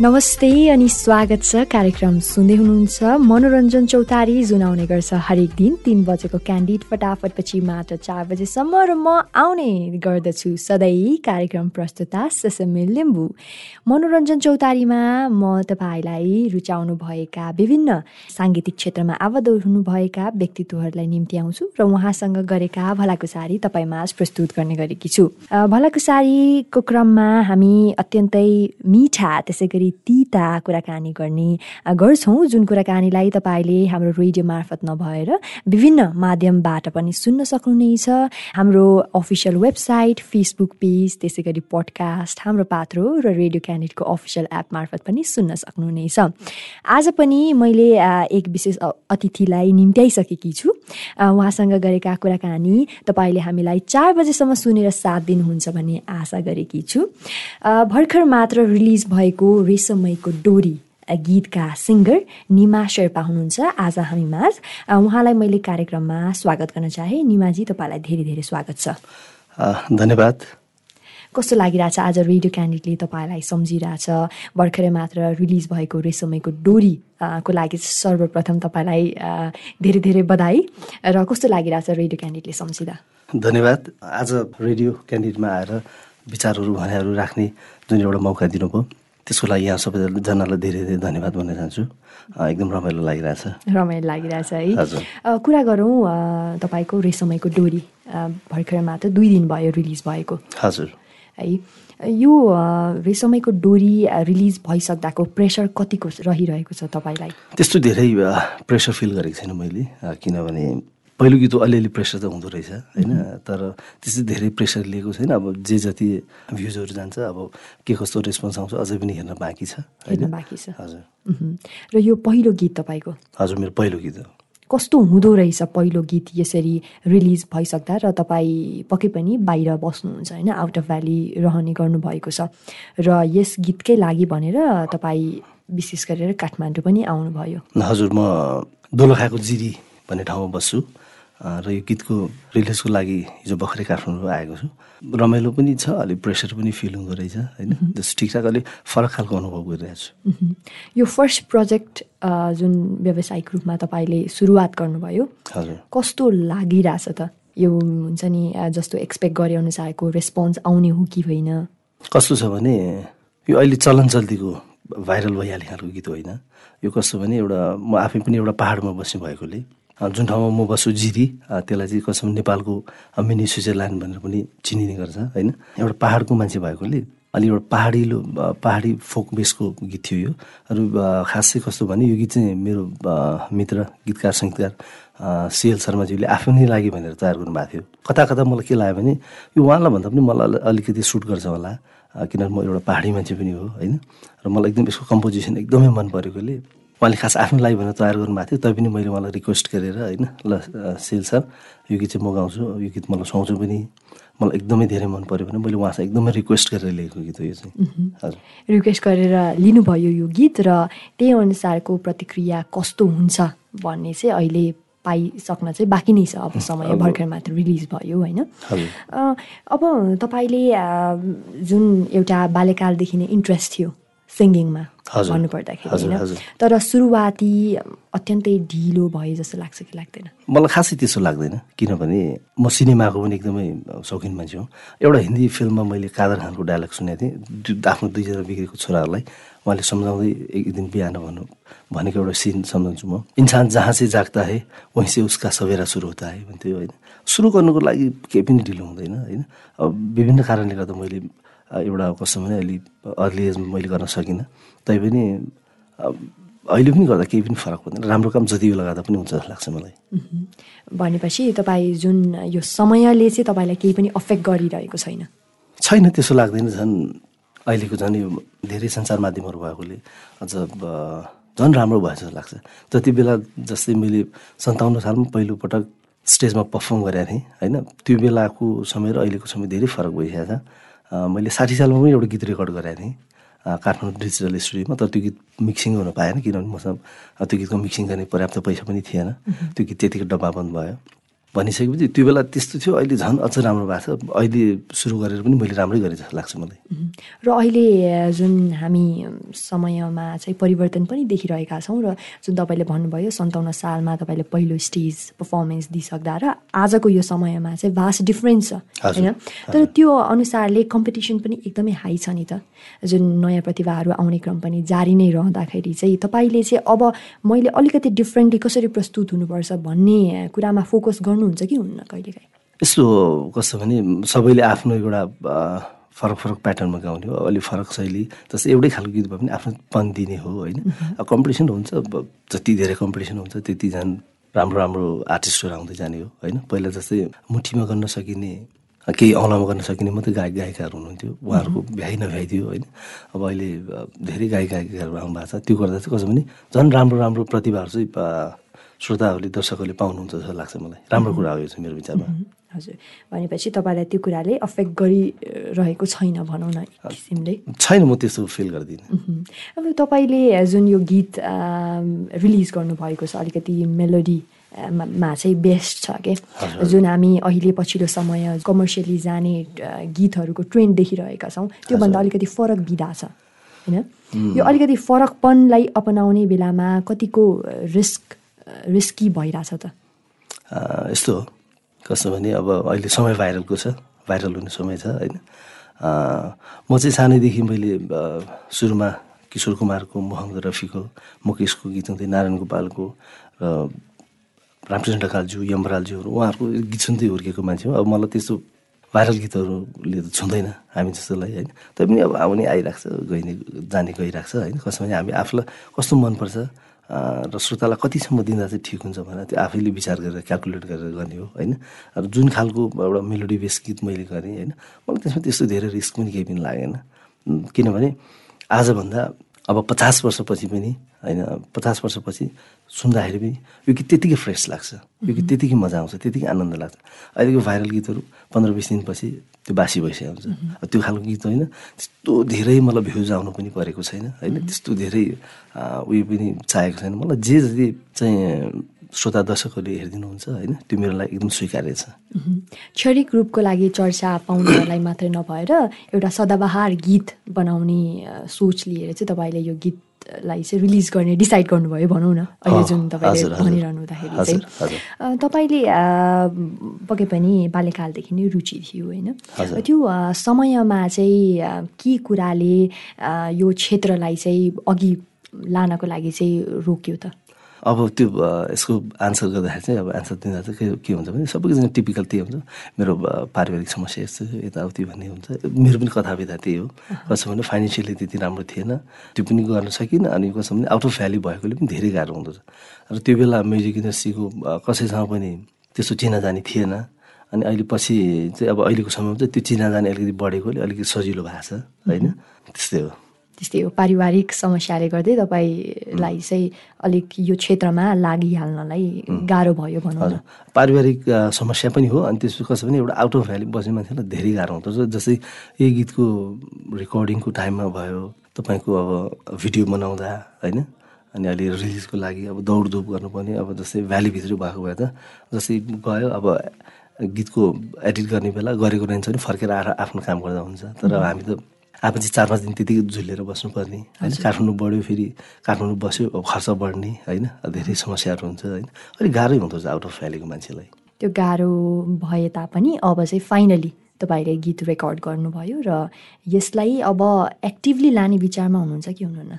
नमस्ते अनि स्वागत छ कार्यक्रम सुन्दै हुनुहुन्छ मनोरञ्जन चौतारी जुन आउने गर्छ हरेक दिन तिन बजेको क्यान्डिड फटाफट पछि मात्र चार बजेसम्म र म आउने गर्दछु सधैँ कार्यक्रम प्रस्तुता ससमे लिम्बू। मनोरञ्जन चौतारीमा म तपाईँलाई रुचाउनु भएका विभिन्न साङ्गीतिक क्षेत्रमा आबद्ध हुनुभएका व्यक्तित्वहरूलाई निम्ति आउँछु र उहाँसँग गरेका भलाकुसारी तपाईँमा प्रस्तुत गर्ने गरेकी छु। भलाकुसारीको क्रममा हामी अत्यन्तै मिठा त्यसै गरी तिता कुराकानी गर्ने गर्छौँ जुन कुराकानीलाई तपाईँले हाम्रो रेडियो मार्फत नभएर विभिन्न माध्यमबाट पनि सुन्न सक्नुहुनेछ। हाम्रो अफिसियल वेबसाइट फेसबुक पेज त्यसै गरी पडकास्ट हाम्रो पात्रो र रेडियो क्यान्डिडको अफिसियल एप मार्फत पनि सुन्न सक्नुहुनेछ। आज पनि मैले एक विशेष अतिथिलाई निम्त्याइसकेकी छु। उहाँसँग गरेका कुराकानी तपाईँले हामीलाई चार बजेसम्म सुनेर साथ दिनुहुन्छ भन्ने आशा गरेकी छु। भर्खर मात्र रिलिज भएको रेशमैको डोरी गीतका सिङ्गर निमा शेर्पा हुनुहुन्छ आज हामी माझ। उहाँलाई मैले कार्यक्रममा स्वागत गर्न चाहेँ। निमाजी तपाईँलाई धेरै धेरै स्वागत छ। धन्यवाद। कस्तो लागिरहेछ आज रेडियो क्यान्डिडेटले तपाईँलाई सम्झिरहेछ? भर्खरै मात्र रिलिज भएको रेशमैको डोरी को लागि सर्वप्रथम तपाईँलाई धेरै धेरै बधाई। र कस्तो लागिरहेछ रेडियो क्यान्डिडेटले सम्झिँदा? धन्यवाद। आज रेडियो क्यान्डिडेटमा आएर विचारहरू भनेहरू राख्ने जुन एउटा मौका दिनुभयो। त्यसको लागि यहाँ सबैजनालाई धेरै धेरै धन्यवाद भन्न चाहन्छु। एकदम रमाइलो लागिरहेछ। रमाइलो लागिरहेछ है। कुरा गरौँ तपाईँको रेसमैको डोरी भर्खर मात्र दुई दिन भयो रिलिज भएको। हजुर। है यो रेसमैको डोरी रिलिज भइसक्दाको प्रेसर कतिको रहिरहेको छ तपाईँलाई? त्यस्तो धेरै प्रेसर फिल गरेको छैन मैले किनभने पहिलो गीत अलिअलि प्रेसर त हुँदो रहेछ होइन? तर त्यस्तो धेरै प्रेसर लिएको छैन। अब जे जति भ्युजहरू जान्छ अब के कस्तो रेस्पोन्स आउँछ अझै पनि हेर्न बाँकी छ हेर्न बाँकी छ। हजुर। र यो पहिलो गीत तपाईँको? हजुर मेरो पहिलो गीत हो। कस्तो हुँदो रहेछ पहिलो गीत यसरी रिलिज भइसक्दा र तपाईँ पक्कै पनि बाहिर बस्नुहुन्छ होइन? आउट अफ भ्याली रहने गर्नुभएको छ। र यस गीतकै लागि भनेर तपाईँ विशेष गरेर काठमाडौँ पनि आउनुभयो। हजुर म दोलखाको जिरी भन्ने ठाउँमा बस्छु। र यो गीतको रिलिजको लागि हिजो भर्खरै काठमाडौँ आएको छु। रमाइलो पनि छ अलिक प्रेसर पनि फिल हुँदो रहेछ होइन? जस्तो ठिकठाक अलिक फरक खालको अनुभव गरिरहेको छु। यो फर्स्ट प्रोजेक्ट जुन व्यावसायिक रूपमा तपाईँले सुरुवात गर्नुभयो हजुर। कस्तो लागिरहेछ त? यो हुन्छ नि जस्तो एक्सपेक्ट गरे अनुसारको रेस्पोन्स आउने हो कि होइन? कस्तो छ भने यो अहिले चलन चल्तीको भाइरल भइहाल्ने खालको गीत होइन। यो कस्तो भने एउटा म आफै पनि एउटा पाहाडमा बस्ने भएकोले जुन ठाउँमा म बस्छु जिरी त्यसलाई चाहिँ कसम नेपालको मिनी स्विजरल्यान्ड भनेर पनि चिनिने गर्छ होइन? एउटा पाहाडको मान्छे भएकोले अनि एउटा पहाडिलो पहाडी फोक बेसको गीत थियो यो। र खास चाहिँ कस्तो भने यो गीत चाहिँ मेरो मित्र गीतकार सङ्गीतकार सिएल शर्माज्यूले आफ्नै लागि भनेर तयार गर्नुभएको थियो। कता कता मलाई के लाग्यो भने यो उहाँलाई भन्दा पनि मलाई अलिकति सुट गर्छ होला किनभने म एउटा पहाडी मान्छे पनि हो होइन? र मलाई एकदम यसको कम्पोजिसन एकदमै मन परेकोले उहाँले खास आफ्नो लागि भनेर तयार गर्नुभएको थियो तैपनि मैले उहाँलाई रिक्वेस्ट गरेर होइन ल सेल सर यो गीत चाहिँ म गाउँछु यो गीत मलाई सुहाउँछु पनि। मलाई एकदमै धेरै मन पऱ्यो भने मैले उहाँसँग एकदमै रिक्वेस्ट गरेर लिएको गीत हो यो चाहिँ। हजुर। रिक्वेस्ट गरेर लिनुभयो यो गीत र त्यही अनुसारको प्रतिक्रिया कस्तो हुन्छ भन्ने चाहिँ अहिले पाइसक्न चाहिँ बाँकी नै छ अब समय भर्खर मात्र रिलिज भयो होइन। अब तपाईँले जुन एउटा बाल्यकालदेखि नै इन्ट्रेस्ट थियो सिङ्गिङमा भन्नुपर्दाखेरि होइन? तर सुरुवाती अत्यन्तै ढिलो भयो जस्तो लाग्छ कि लाग्दैन? मलाई खासै त्यसो लाग्दैन किनभने म सिनेमाको पनि एकदमै शौखिन मान्छे हो। एउटा हिन्दी फिल्ममा मैले कादर खानको डायलग सुनेको थिएँ। आफ्नो दुईजना बिग्रेको छोराहरूलाई उहाँले सम्झाउँदै एक दिन बिहान भन्नु भनेको एउटा सिन सम्झाउँछु म। इन्सान जहाँ चाहिँ जाग्दा है वहीँ चाहिँ उसका सवेरा सुरु हुँदा है भन्थ्यो होइन? सुरु गर्नुको लागि केही पनि ढिलो हुँदैन होइन? अब विभिन्न कारणले गर्दा मैले एउटा कस्तो भने अलि अर्ली एजमा मैले गर्न सकिनँ। तैपनि अहिले पनि गर्दा केही पनि फरक पर्दैन राम्रो काम जति बेला गर्दा पनि हुन्छ जस्तो लाग्छ मलाई। भनेपछि तपाईँ जुन यो समयले चाहिँ तपाईँलाई केही पनि अफेक्ट गरिरहेको छैन? छैन त्यसो लाग्दैन झन्। अहिलेको झन् यो धेरै सञ्चार माध्यमहरू भएकोले अझ झन् राम्रो भएछ जस्तो लाग्छ। जति बेला जस्तै मैले सन्ताउन्न सालमा पहिलोपटक स्टेजमा पर्फर्म गरेको थिएँ होइन? त्यो बेलाको समय र अहिलेको समय धेरै फरक भइसकेको छ। मैले साठी सालमा पनि एउटा गीत रेकर्ड गरेको थिएँ। काठमाडौँ डिजिटल स्टुडियोमा तर त्यो गीत मिक्सिङ गर्नु पाएन किनभने मसँग त्यो गीतको मिक्सिङ गर्ने पर्याप्त पैसा पनि थिएन। त्यो गीत त्यतिको डब्बा बन्द भयो। भनिसकेपछि त्यो बेला त्यस्तो थियो। अहिले झन् अझ राम्रो भएको छ। अहिले सुरु गरेर पनि मैले राम्रै गरेँ जस्तो लाग्छ मलाई। र अहिले जुन हामी समयमा चाहिँ परिवर्तन पनि देखिरहेका छौँ र जुन तपाईँले भन्नुभयो सन्ताउन्न सालमा तपाईँले पहिलो स्टेज पर्फर्मेन्स दिइसक्दा र आजको यो समयमा चाहिँ भास्ट डिफ्रेन्स छ होइन? तर त्यो अनुसारले कम्पिटिसन पनि एकदमै हाई छ नि त। जुन नयाँ प्रतिभाहरू आउने क्रम पनि जारी नै रहँदाखेरि चाहिँ तपाईँले चाहिँ अब मैले अलिकति डिफ्रेन्टली कसरी प्रस्तुत हुनुपर्छ भन्ने कुरामा फोकस गर्नुहुन्छ कि हुन्न कहिलेकाहीँ? यस्तो कस्तो भने सबैले आफ्नो एउटा फरक फरक प्याटर्नमा गाउने हो अलिक फरक शैली जस्तै एउटै खालको गीत भए पनि आफ्नो पन दिने हो होइन? कम्पिटिसन हुन्छ जति धेरै कम्पिटिसन हुन्छ त्यति झन् राम्रो राम्रो आर्टिस्टहरू आउँदै जाने हो होइन? पहिला जस्तै मुठीमा गर्न सकिने केही औँलामा गर्न सकिने मात्रै गायक गायिकाहरू हुनुहुन्थ्यो उहाँहरूको भ्याइ नभ्याइदियो होइन? अब अहिले धेरै गायक गायिकाहरू आउनु भएको छ त्यो गर्दा चाहिँ कसो भने झन् राम्रो राम्रो प्रतिभाहरू चाहिँ श्रोताहरूले दर्शकहरूले पाउनुहुन्छ जस्तो लाग्छ मलाई। राम्रो कुरा हो यो चाहिँ मेरो विचारमा। हजुर। भनेपछि तपाईँलाई त्यो कुराले अफेक्ट गरिरहेको छैन भनौँ न किसिमले। छैन म त्यस्तो फिल गर्दिनँ। अब तपाईँले जुन यो गीत रिलिज गर्नुभएको छ अलिकति मेलोडी मा चाहिँ बेस्ट छ के? जुन हामी अहिले पछिल्लो समय कमर्सियली जाने गीतहरूको ट्रेन्ड देखिरहेका छौँ त्योभन्दा अलिकति फरक विधा छ होइन? यो अलिकति फरकपनलाई अपनाउने बेलामा कतिको रिस्क रिस्की भइरहेछ त। यस्तो हो। कस्तो भने अब अहिले समय भाइरलको छ भाइरल हुने समय छ होइन? म चाहिँ सानैदेखि मैले सुरुमा किशोर कुमारको मोहम्मद रफीको मुकेशको गीत हुँदै नारायण गोपालको र रामकृष्ण ढकालज्यू यमरालज्यूहरू उहाँहरूको गीत सुन्दै हुर्केको मान्छे हो। अब मलाई त्यस्तो भाइरल गीतहरूले त छुँदैन हामी जस्तोलाई होइन? तैपनि अब आउने आइरहेको छ गइने जाने गइरहेको छ होइन? कसो भने हामी आफूलाई कस्तो मनपर्छ र श्रोतालाई कतिसम्म दिँदा चाहिँ ठिक हुन्छ भनेर त्यो आफैले विचार गरेर क्यालकुलेट गरेर गर्ने हो होइन? अब जुन खालको एउटा मेलोडी बेस गीत मैले गरेँ होइन? मलाई त्यसमा त्यस्तो धेरै रिस्क पनि केही पनि लागेन। किनभने आजभन्दा अब पचास वर्षपछि पनि होइन पचास वर्षपछि सुन्दाखेरि पनि यो गीत त्यतिकै फ्रेस लाग्छ। यो गीत त्यतिकै मजा आउँछ त्यतिकै आनन्द लाग्छ। अहिलेको भाइरल गीतहरू पन्ध्र बिस दिनपछि त्यो बासी भइसकेको हुन्छ। त्यो खालको गीत होइन त्यस्तो धेरै मलाई भ्युज आउनु पनि परेको छैन होइन त्यस्तो धेरै उयो पनि चाहेको छैन। मलाई जे जति चाहिँ श्रोता दर्शकहरूले हेरिदिनुहुन्छ होइन? त्यो मेरो लागि एकदम स्वीकार्य छ। क्षणिक रूपको लागि चर्चा पाउनेहरूलाई मात्रै नभएर एउटा सदाबहार गीत बनाउने सोच लिएर चाहिँ तपाईँले यो गीत लाई चाहिँ रिलिज गर्ने डिसाइड गर्नुभयो भनौँ न। अहिले जुन तपाईँले भनिरहनु हुँदाखेरि चाहिँ। तपाईँले पके पनि बाल्यकालदेखि नै रुचि थियो होइन? त्यो समयमा चाहिँ के कुराले यो क्षेत्रलाई चाहिँ अघि लानको लागि चाहिँ रोक्यो त? अब त्यो यसको आन्सर गर्दाखेरि चाहिँ अब आन्सर दिँदा चाहिँ के हुन्छ भने सबैजना टिपिकल त्यही हुन्छ। मेरो पारिवारिक समस्या यस्तो यताउति भन्ने हुन्छ। मेरो पनि कथा विधा त्यही हो। कसो भने फाइनेन्सियली त्यति राम्रो थिएन। त्यो पनि गर्न सकिनँ अनि कसो भने आउट अफ भ्याली भएकोले पनि धेरै गाह्रो हुँदो र त्यो बेला म्युजिक इन्डस्ट्रीको कसैसँग पनि त्यस्तो चिनाजानी थिएन। अनि अहिले पछि चाहिँ अब अहिलेको समयमा चाहिँ त्यो चिनाजानी अलिकति बढेकोले अलिकति सजिलो भएको छ। होइन? त्यस्तै हो। त्यस्तै हो पारिवारिक समस्याले गर्दै तपाईँलाई चाहिँ अलिक यो क्षेत्रमा लागिहाल्नलाई गाह्रो भयो भनौँ न। पारिवारिक समस्या पनि हो अनि त्यसपछि कसो भने एउटा आउट अफ भ्याली बस्ने मान्छेलाई धेरै गाह्रो हुन्छ जस्तै यही गीतको रेकर्डिङको टाइममा भयो तपाईँको अब भिडियो बनाउँदा होइन? अनि अहिले रिलिजको लागि अब दौडधुप गर्नुपर्ने अब जस्तै भ्यालीभित्र भएको भए त जस्तै गयो अब गीतको एडिट गर्ने बेला गरेको रहन्छ भने फर्केर आएर आफ्नो काम गर्दा हुन्छ। तर हामी त चाहिँ चार पाँच दिन त्यतिकै झुलेर बस्नुपर्ने होइन? काठमाडौँ बढ्यो फेरि काठमाडौँ बस्यो खर्च बढ्ने होइन? धेरै समस्याहरू हुन्छ होइन? अलिक गाह्रै हुँदो रहेछ आउट अफ भ्यालीको मान्छेलाई। त्यो गाह्रो भए तापनि अब चाहिँ फाइनली तपाईँले गीत रेकर्ड गर्नुभयो र यसलाई अब एक्टिभली लाने विचारमा हुनुहुन्छ कि हुनुहुन्न?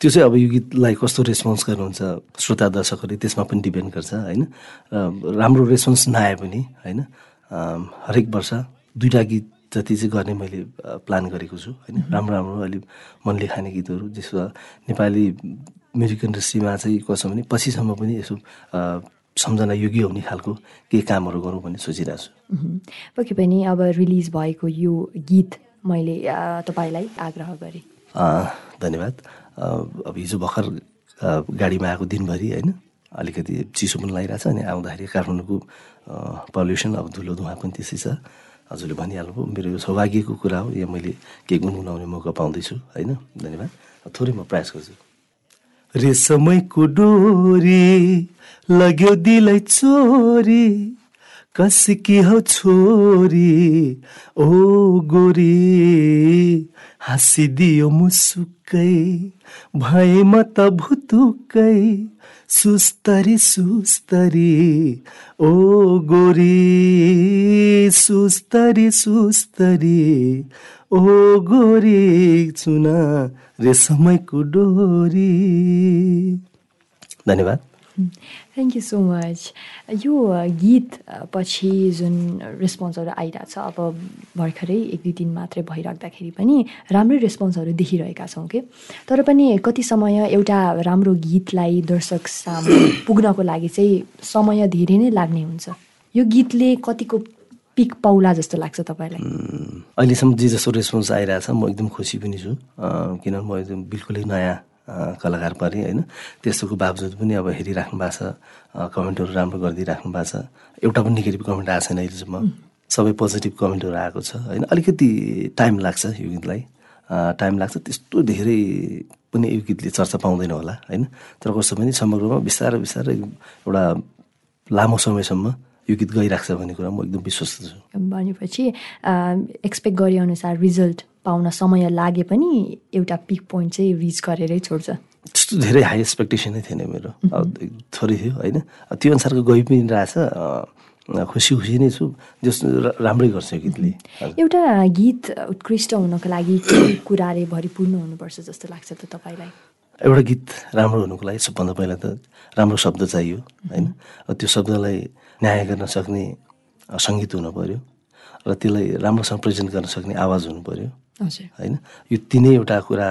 त्यो चाहिँ अब यो गीतलाई कस्तो रेस्पोन्स गर्नुहुन्छ श्रोता दर्शकहरूले त्यसमा पनि डिपेन्ड गर्छ होइन? राम्रो रेस्पोन्स नआए पनि होइन? हरेक वर्ष दुईवटा गीत जति चाहिँ गर्ने मैले प्लान गरेको छु होइन? राम्रो राम्रो अलिक मनले खाने गीतहरू जसमा नेपाली म्युजिक इन्डस्ट्रीमा चाहिँ कसो भने पछिसम्म पनि यसो सम्झना योग्य हुने खालको केही कामहरू गरौँ भन्ने सोचिरहेको छु। पक्कै पनि अब रिलिज भएको यो गीत मैले तपाईँलाई आग्रह गरेँ। धन्यवाद। अब हिजो भर्खर गाडीमा आएको दिनभरि होइन? अलिकति चिसो पनि लगाइरहेछ अनि आउँदाखेरि काठमाडौँको पल्युसन अब धुलो धुवा पनि त्यसै छ। हजुरले भनिहाल्नुभयो मेरो यो सौभाग्यको कुरा हो। यहाँ मैले केही गुनगुनाउने मौका पाउँदैछु होइन? धन्यवाद। थोरै म प्रयास गर्छु। रेशमैको डोरी लग्यो दिलै चोरी कसकी हो छोरी ओ गोरी हाँसिदियो मुसुकै भए म त भुतुकै सुस्तरी सुस्तरी। ओ गोरी सुस्तरी सुस्तरी। ओ गोरी चुना रेशमैको डोरी। धन्यवाद। थ्याङ्क यू सो मच यो गीत पछि जुन रेस्पोन्सहरू आइरहेछ अब भर्खरै एक दुई दिन मात्रै भइराख्दाखेरि पनि राम्रै रेस्पोन्सहरू देखिरहेका छौँ कि? तर पनि कति समय एउटा राम्रो गीतलाई दर्शक सामु पुग्नको लागि चाहिँ समय धेरै नै लाग्ने हुन्छ। यो गीतले कतिको पिक पाउला जस्तो लाग्छ तपाईँलाई? अहिलेसम्म जे जस्तो रेस्पोन्स आइरहेछ म एकदम खुसी पनि छु। किनभने म एकदम बिल्कुलै नयाँ कलाकार परेँ होइन। त्यस्तोको बावजुद पनि अब हेरिराख्नु भएको छ। कमेन्टहरू राम्रो गरिदिइराख्नु भएको छ। एउटा पनि नेगेटिभ कमेन्ट आएको छैन अहिलेसम्म। सबै पोजिटिभ कमेन्टहरू आएको छ। होइन अलिकति टाइम लाग्छ यो गीतलाई। टाइम लाग्छ। त्यस्तो धेरै पनि यो गीतले चर्चा पाउँदैन होला होइन। तर कस्तो पनि समग्रमा बिस्तारै बिस्तारै एउटा लामो समयसम्म यो गीत गइरहेको छ भन्ने कुरा म एकदम विश्वस्त छु। भनेपछि एक्सपेक्ट गरे अनुसार रिजल्ट पाउन समय लागे पनि एउटा पिक पोइन्ट चाहिँ रिच गरेरै छोड्छ। त्यस्तो धेरै हाई एक्सपेक्टेसनै थिएन मेरो। थोरै थियो होइन? त्यो अनुसारको गइ पनि रहेछ। खुसी खुसी नै छु। जस राम्रै गर्छ गीतले। एउटा गीत उत्कृष्ट हुनको लागि के कुराले भरिपूर्ण हुनुपर्छ जस्तो लाग्छ त तपाईँलाई। एउटा गीत राम्रो हुनुको लागि सबभन्दा पहिला त राम्रो शब्द चाहियो होइन? त्यो शब्दलाई न्याय गर्न सक्ने सङ्गीत हुनु पऱ्यो र त्यसलाई राम्रोसँग प्रेजेन्ट गर्न सक्ने आवाज हुनु पऱ्यो होइन? यो तिनै एउटा कुरा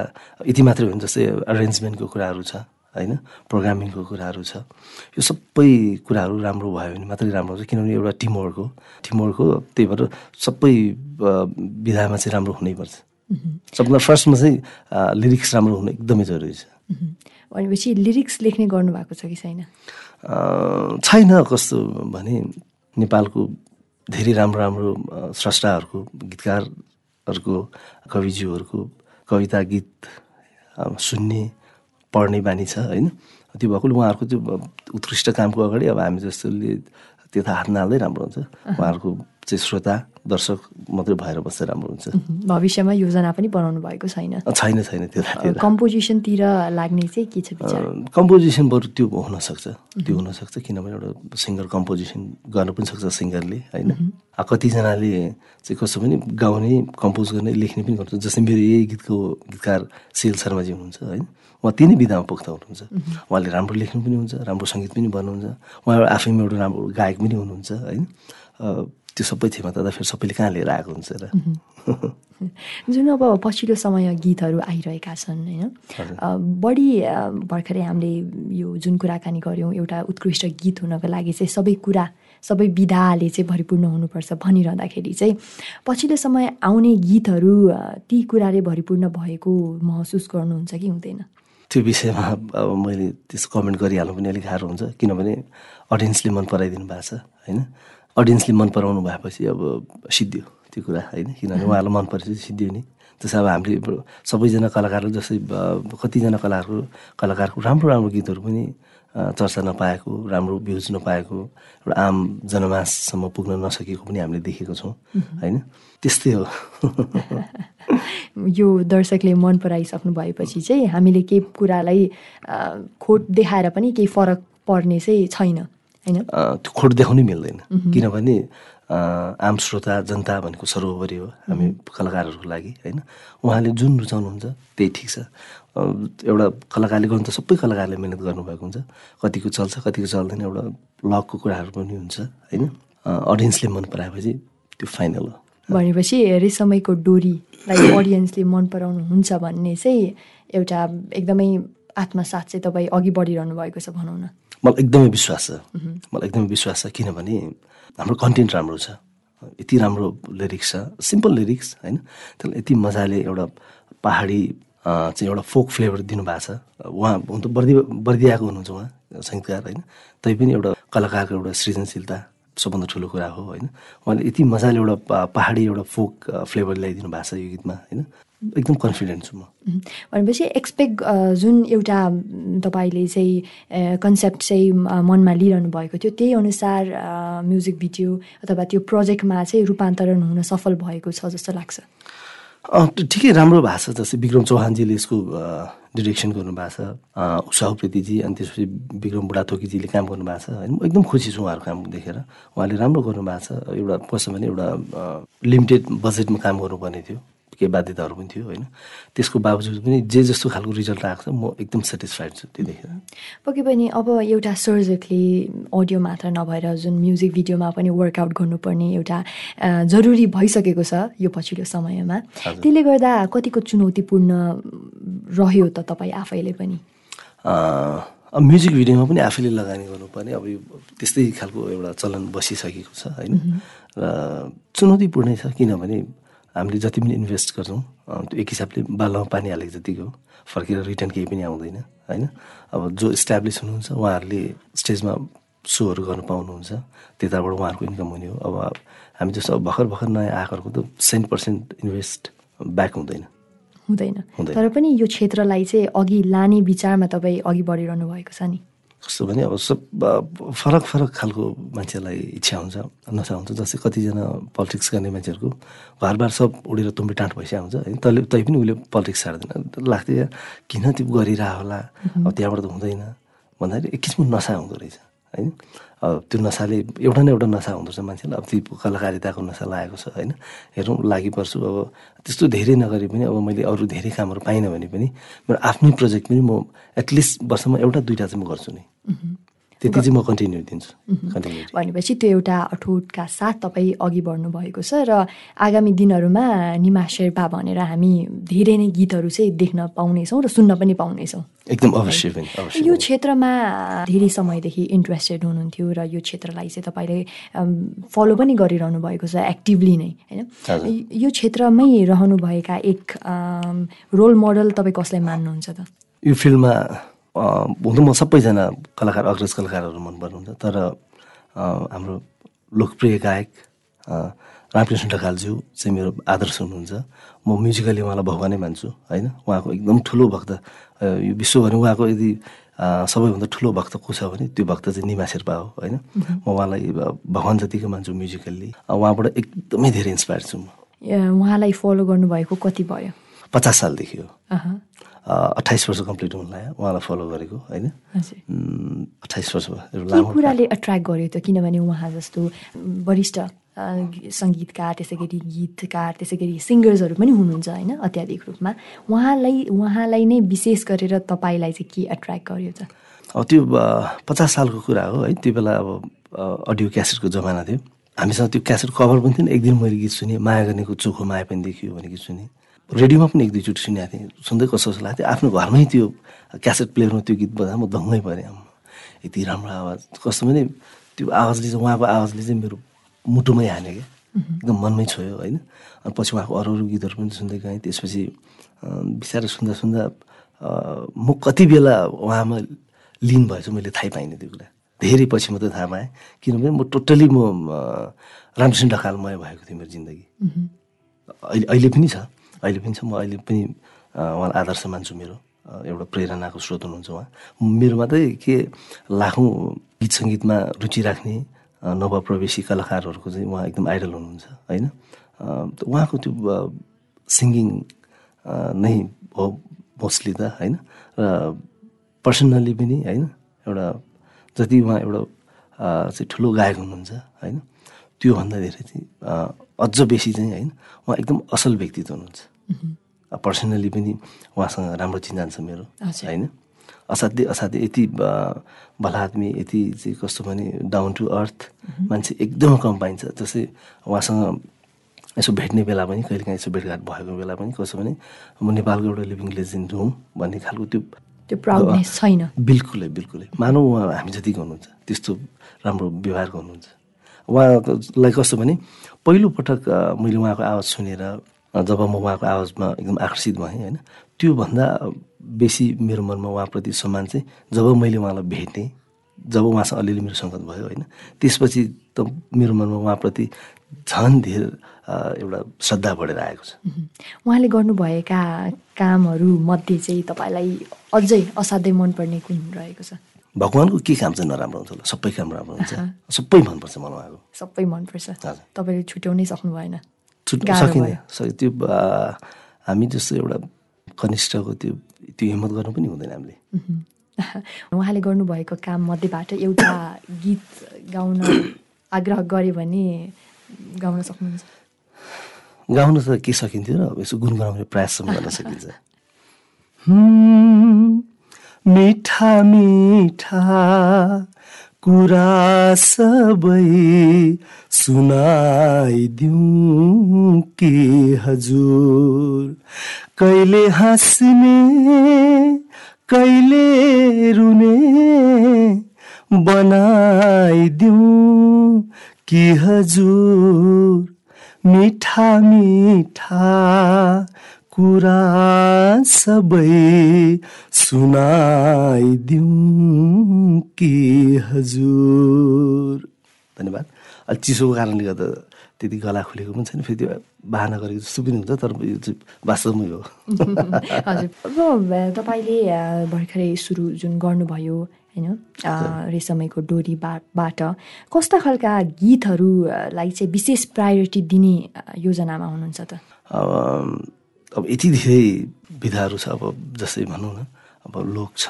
यति मात्रै होइन जस्तै एरेन्जमेन्टको कुराहरू छ होइन? प्रोग्रामिङको कुराहरू छ। यो सबै कुराहरू राम्रो भयो भने मात्रै राम्रो हुन्छ किनभने एउटा टिमवर्क हो। टिमवर्क हो त्यही भएर सबै विधामा चाहिँ राम्रो हुनैपर्छ सबभन्दा फर्स्टमा चाहिँ लिरिक्स राम्रो हुनु एकदमै जरुरी छ। भनेपछि लिरिक्स लेख्ने गर्नुभएको छ कि छैन? छैन कस्तो भने नेपालको धेरै राम्रो राम्रो स्रष्टाहरूको गीतकारहरूको कविज्यूहरूको कविता गीत सुन्ने पढ्ने बानी छ होइन? त्यो भएकोले उहाँहरूको त्यो उत्कृष्ट कामको अगाडि अब हामी जस्तोले त्यता हात नहाल्दै राम्रो हुन्छ उहाँहरूको चाहिँ श्रोता दर्शक मात्रै भएर बस्दा राम्रो हुन्छ। भविष्यमा योजना पनि बनाउनु भएको छैन। छैन छैन त्यो कम्पोजिसनतिर लाग्ने चाहिँ के छ कम्पोजिसन बरु त्यो हुनसक्छ। त्यो हुनसक्छ किनभने एउटा सिङ्गर कम्पोजिसन गर्नु पनि सक्छ सिङ्गरले होइन? कतिजनाले चाहिँ कस्तो पनि गाउने कम्पोज गर्ने लेख्ने पनि गर्छ। जस्तै मेरो यही गीतको गीतकार सिल शर्माजी हुनुहुन्छ होइन? उहाँ तिनै विधामा पोख्ता हुनुहुन्छ। उहाँले राम्रो लेख्नु पनि हुन्छ राम्रो सङ्गीत पनि भन्नुहुन्छ। उहाँ आफैमा एउटा राम्रो गायक पनि हुनुहुन्छ होइन? त्यो सबै थिएमा त फेरि सबैले कहाँ लिएर आएको हुन्छ र? जुन अब पछिल्लो समय गीतहरू आइरहेका छन् होइन? बढी भर्खरै हामीले यो जुन कुराकानी गऱ्यौँ एउटा उत्कृष्ट गीत हुनको लागि चाहिँ सबै कुरा सबै विधाले चाहिँ भरिपूर्ण हुनुपर्छ भनिरहँदाखेरि चाहिँ पछिल्लो समय आउने गीतहरू ती कुराले भरिपूर्ण भएको महसुस गर्नुहुन्छ कि हुँदैन? त्यो विषयमा अब मैले त्यस कमेन्ट गरिहाल्नु पनि अलिक गाह्रो हुन्छ किनभने अडियन्सले मन पराइदिनु भएको छ होइन? अडियन्सले मन पराउनु भएपछि अब सिद्धियो त्यो कुरा होइन? किनभने उहाँहरूलाई मन परेपछि सिद्धियो नि। त्यसो अब हामीले सबैजना कलाकारहरू जस्तै कतिजना कलाकारको कलाकारको राम्रो राम्रो गीतहरू पनि चर्चा नपाएको राम्रो भ्युज नपाएको एउटा आम जनमाससम्म पुग्न नसकेको पनि हामीले देखेको छौँ होइन? त्यस्तै हो। यो दर्शकले मन पराइसक्नु भएपछि चाहिँ हामीले केही कुरालाई खोट देखाएर पनि केही फरक पर्ने चाहिँ छैन। त्यो खोट देखाउनै मिल्दैन। किनभने आम श्रोता जनता भनेको सर्वोपरि हो हामी कलाकारहरूको लागि होइन? उहाँले जुन रुचाउनुहुन्छ त्यही ठिक छ। एउटा कलाकारले गर्नु त सबै कलाकारले मिहिनेत गर्नुभएको हुन्छ। कतिको चल्छ कतिको चल्दैन एउटा लकको कुराहरू पनि हुन्छ होइन? अडियन्सले मन पराएपछि त्यो फाइनल हो। भनेपछि रेसमैको डोरीलाई अडियन्सले मन पराउनु हुन्छ भन्ने चाहिँ एउटा एकदमै आत्मसाथ चाहिँ तपाईँ अघि बढिरहनु भएको छ भनौँ न। मलाई एकदमै विश्वास छ। मलाई एकदमै विश्वास छ किनभने हाम्रो कन्टेन्ट राम्रो छ। यति राम्रो लिरिक्स छ। सिम्पल लिरिक्स होइन? त्यसलाई यति मजाले एउटा पहाडी चाहिँ एउटा फोक फ्लेभर दिनुभएको छ। उहाँ हुन त बर्दि बर्दियाएको हुनुहुन्छ उहाँ सङ्गीतकार होइन? तैपनि एउटा कलाकारको एउटा सृजनशीलता सबभन्दा ठुलो कुरा हो होइन? उहाँले यति मजाले एउटा पहाडी एउटा फोक फ्लेभर ल्याइदिनु भएको छ यो गीतमा होइन? एकदम कन्फिडेन्ट छु म। भनेपछि एक्सपेक्ट जुन एउटा तपाईँले चाहिँ कन्सेप्ट चाहिँ मनमा लिइरहनु भएको थियो त्यही अनुसार म्युजिक भिडियो अथवा त्यो प्रोजेक्टमा चाहिँ रूपान्तरण हुन सफल भएको छ जस्तो लाग्छ। ठिकै राम्रो भएको छ जस्तै विक्रम चौहानजीले यसको डिरेक्सन गर्नुभएको छ। उषा उप्रेतीजी अनि त्यसपछि विक्रम बुढाथोकीजीले काम गर्नुभएको छ। होइन म एकदम खुसी छु उहाँहरूको काम देखेर। उहाँले राम्रो गर्नुभएको छ। एउटा कस्तो भने एउटा लिमिटेड बजेटमा काम गर्नुपर्ने थियो। केही बाध्यताहरू पनि थियो होइन? त्यसको बावजुद पनि जे जस्तो खालको रिजल्ट आएको छ म एकदम सेटिस्फाइड छु त्यो देखेर। पक्कै पनि अब एउटा सर्जकले अडियो मात्र नभएर जुन म्युजिक भिडियोमा पनि वर्कआउट गर्नुपर्ने एउटा जरुरी भइसकेको छ यो पछिल्लो समयमा। त्यसले गर्दा कतिको चुनौतीपूर्ण रह्यो त तपाईँ आफैले पनि? अब म्युजिक भिडियोमा पनि आफैले लगानी गर्नुपर्ने अब यो त्यस्तै खालको एउटा चलन बसिसकेको छ होइन? र चुनौतीपूर्णै छ किनभने हामीले जति पनि इन्भेस्ट गर्छौँ त्यो एक हिसाबले बालमा पानी हालेको जतिको फर्केर रिटर्न केही पनि आउँदैन होइन? अब जो इस्टाब्लिस हुनुहुन्छ उहाँहरूले स्टेजमा सोहरू गर्नु पाउनुहुन्छ त्यताबाट उहाँहरूको इन्कम हुने हो। अब हामी जस्तो अब भर्खर भर्खर नयाँ आएकोहरूको त सेन्ट पर्सेन्ट इन्भेस्ट ब्याक हुँदैन। हुँदैन। तर पनि यो क्षेत्रलाई चाहिँ अघि लाने विचारमा तपाईँ अघि बढिरहनु भएको छ नि। कस्तो भने अब सब फरक फरक खालको मान्छेलाई इच्छा हुन्छ नसा हुन्छ। जस्तै कतिजना पोलिटिक्स गर्ने मान्छेहरूको घरबार सब उडेर तुम्बी टाँट भइसकेको हुन्छ होइन तैँले तै पनि उसले पोलिटिक्स छाड्दैन लाग्थ्यो किन त्यो गरिरह होला? अब त्यहाँबाट त हुँदैन। भन्दाखेरि एक किसिमको नसा हुँदो रहेछ। होइन। त्यो नसाले एउटा न एउटा नसा हुँदो रहेछ मान्छेलाई। अब त्यो कलाकारिताको नसा लागेको छ होइन? हेरौँ लागि पर्छु। अब त्यस्तो धेरै नगरे पनि अब मैले अरू धेरै कामहरू पाइनँ भने पनि मेरो आफ्नै प्रोजेक्ट पनि म एटलिस्ट वर्षमा एउटा दुइटा चाहिँ म गर्छु नि। त्यति चाहिँ म कन्टिन्यू दिन्छु। भनेपछि त्यो एउटा अठोटका साथ तपाईँ अघि बढ्नु भएको छ र आगामी दिनहरूमा निमा शेर्पा भनेर हामी धेरै नै गीतहरू चाहिँ देख्न पाउनेछौँ र सुन्न पनि पाउनेछौँ। एकदम अवश्य यो क्षेत्रमा धेरै समयदेखि इन्ट्रेस्टेड हुनुहुन्थ्यो र यो क्षेत्रलाई चाहिँ तपाईँले फलो पनि गरिरहनु भएको छ एक्टिभली नै होइन? यो क्षेत्रमै रहनुभएका एक रोल मोडल तपाईँ कसलाई मान्नुहुन्छ त? यो फिल्डमा हुन म सबैजना कलाकार अग्रज कलाकारहरू मन पर्नुहुन्छ तर हाम्रो लोकप्रिय गायक रामकृष्ण ढकालज्यू चाहिँ मेरो आदर्श हुनुहुन्छ। म म्युजिकली उहाँलाई भगवानै मान्छु होइन? उहाँको एकदम ठुलो भक्त यो विश्वभरि उहाँको यदि सबैभन्दा ठुलो भक्त को छ भने त्यो भक्त चाहिँ निमा शेर्पा हो होइन? म उहाँलाई भगवान् जतिको मान्छु म्युजिकल्ली। उहाँबाट एकदमै धेरै इन्सपायर छु म। उहाँलाई फलो गर्नुभएको कति भयो? पचास सालदेखि हो। अठाइस वर्ष कम्प्लिट हुन लाग्यो। उहाँलाई फलो गरेको होइन? अठाइस वर्ष कुराले एट्र्याक्ट गर्यो त किनभने उहाँ जस्तो वरिष्ठ सङ्गीतकार त्यसै गरी गीतकार त्यसै गरी सिङ्गर्सहरू पनि हुनुहुन्छ होइन अत्याधिक रूपमा। उहाँलाई उहाँलाई नै विशेष गरेर तपाईँलाई चाहिँ के एट्र्याक्ट गर्यो त? अब त्यो पचास सालको कुरा हो है। त्यो बेला अब अडियो क्यासेटको जमाना थियो। हामीसँग त्यो क्यासेट कभर पनि थिएन। एक दिन मैले गीत सुनेँ माया गर्नेको चोखो माया पनि देखियो भने गीत सुनेँ। रेडियोमा पनि एक दुईचोटि सुनेको थिएँ। सुन्दै कस्तो कस्तो लाग्थ्यो। आफ्नो घरमै त्यो क्यासेट प्लेयरमा त्यो गीत बजाएर म दङ्गै परेँ यति राम्रो आवाज। कस्तो भने त्यो आवाजले चाहिँ उहाँको आवाजले चाहिँ मेरो मुटुमै हान्यो क्या। एकदम मनमै छोयो होइन। अनि पछि उहाँको अरू अरू गीतहरू पनि सुन्दै गएँ। त्यसपछि बिस्तारै सुन्दा सुन्दा म कति बेला उहाँमा लिन भएछ मैले थाहै पाइनँ त्यो कुरा। धेरै पछि मात्रै थाहा पाएँ। किनभने म टोटल्ली म रामकृष्ण ढकालमय भएको थिएँ मेरो जिन्दगी। अहिले अहिले पनि छ। अहिले पनि छ। म अहिले पनि उहाँलाई आदर्श मान्छु मेरो एउटा प्रेरणाको स्रोत हुनुहुन्छ उहाँ। मेरो मात्रै के लाखौँ गीत सङ्गीतमा रुचि राख्ने नवप्रवेशी कलाकारहरूको चाहिँ उहाँ एकदम आइडल हुनुहुन्छ होइन? उहाँको त्यो सिङ्गिङ नै हो मोस्टली त होइन? र पर्सनल्ली पनि होइन? एउटा जति उहाँ एउटा चाहिँ ठुलो गायक हुनुहुन्छ होइन? त्योभन्दा धेरै चाहिँ अझ बेसी चाहिँ होइन उहाँ एकदम असल व्यक्तित्व हुनुहुन्छ। पर्सनली पनि उहाँसँग राम्रो चिन्जान छ मेरो होइन? असाध्यै असाध्यै यति भला आदमी यति चाहिँ कस्तो भने डाउन टु अर्थ मान्छे एकदमै कम पाइन्छ। जस्तै उहाँसँग यसो भेट्ने बेला पनि कहिलेकाहीँ यसो भेटघाट भएको बेला पनि कसो भने म नेपालको एउटा लिभिङ लेजेन्ड हुँ भन्ने खालको त्यो त्यो प्राउडनेस छैन। बिल्कुलै बिल्कुलै। मानव उहाँ हामी जतिको हुनुहुन्छ त्यस्तो राम्रो व्यवहार गर्नुहुन्छ उहाँलाई कस्तो भने पहिलोपटक मैले उहाँको आवाज सुनेर जब म उहाँको आवाजमा एकदम आकर्षित भएँ होइन त्योभन्दा बेसी मेरो मनमा उहाँप्रति सम्मान चाहिँ जब मैले उहाँलाई भेटेँ जब उहाँसँग अलिअलि मेरो सङ्गत भयो होइन त्यसपछि त मेरो मनमा उहाँप्रति झन् धेर एउटा श्रद्धा बढेर आएको छ। उहाँले गर्नुभएका कामहरू मध्ये चाहिँ तपाईँलाई अझै असाध्यै मनपर्ने कुन रहेको छ? भगवान्को के काम चाहिँ नराम्रो हुन्छ होला? सबै काम राम्रो हुन्छ। सबै मनपर्छ मलाई उहाँको सबै मनपर्छ। तपाईँले छुट्याउनै सक्नु भएन। छुट्नु सकिँदैन। त्यो हामी जस्तो एउटा कनिष्ठको त्यो त्यो हिम्मत गर्नु पनि हुँदैन हामीले। उहाँले गर्नुभएको काम मध्येबाट एउटा गीत गाउन आग्रह गऱ्यो भने गाउन सक्नुहुन्छ। गाउन त के सकिन्थ्यो र यसो गुनगुनाउने प्रयाससम्म गर्न सकिन्छ। मिठा मिठा कुरा सबै सुनाइदिउँ के हजुर? कहिले हाँस्ने कहिले रुने बनाइदिउँ कि हजुर? मिठा मिठा कुरा सबै सुनाइदिउँ कि हजुर। धन्यवाद। अलिक चिसोको कारणले गर्दा त्यति गला खुलेको पनि छैन फेरि त्यो बाहना गरेको जस्तो पनि हुन्छ तर यो चाहिँ वास्तवमै हो। हजुर। अब तपाईँले भर्खरै सुरु जुन गर्नुभयो होइन रेशमैको डोरीबाट कस्ता खालका गीतहरूलाई चाहिँ विशेष प्रायोरिटी दिने योजनामा हुनुहुन्छ त? अब यति धेरै विधाहरू छ अब जस्तै भनौँ न अब लोक छ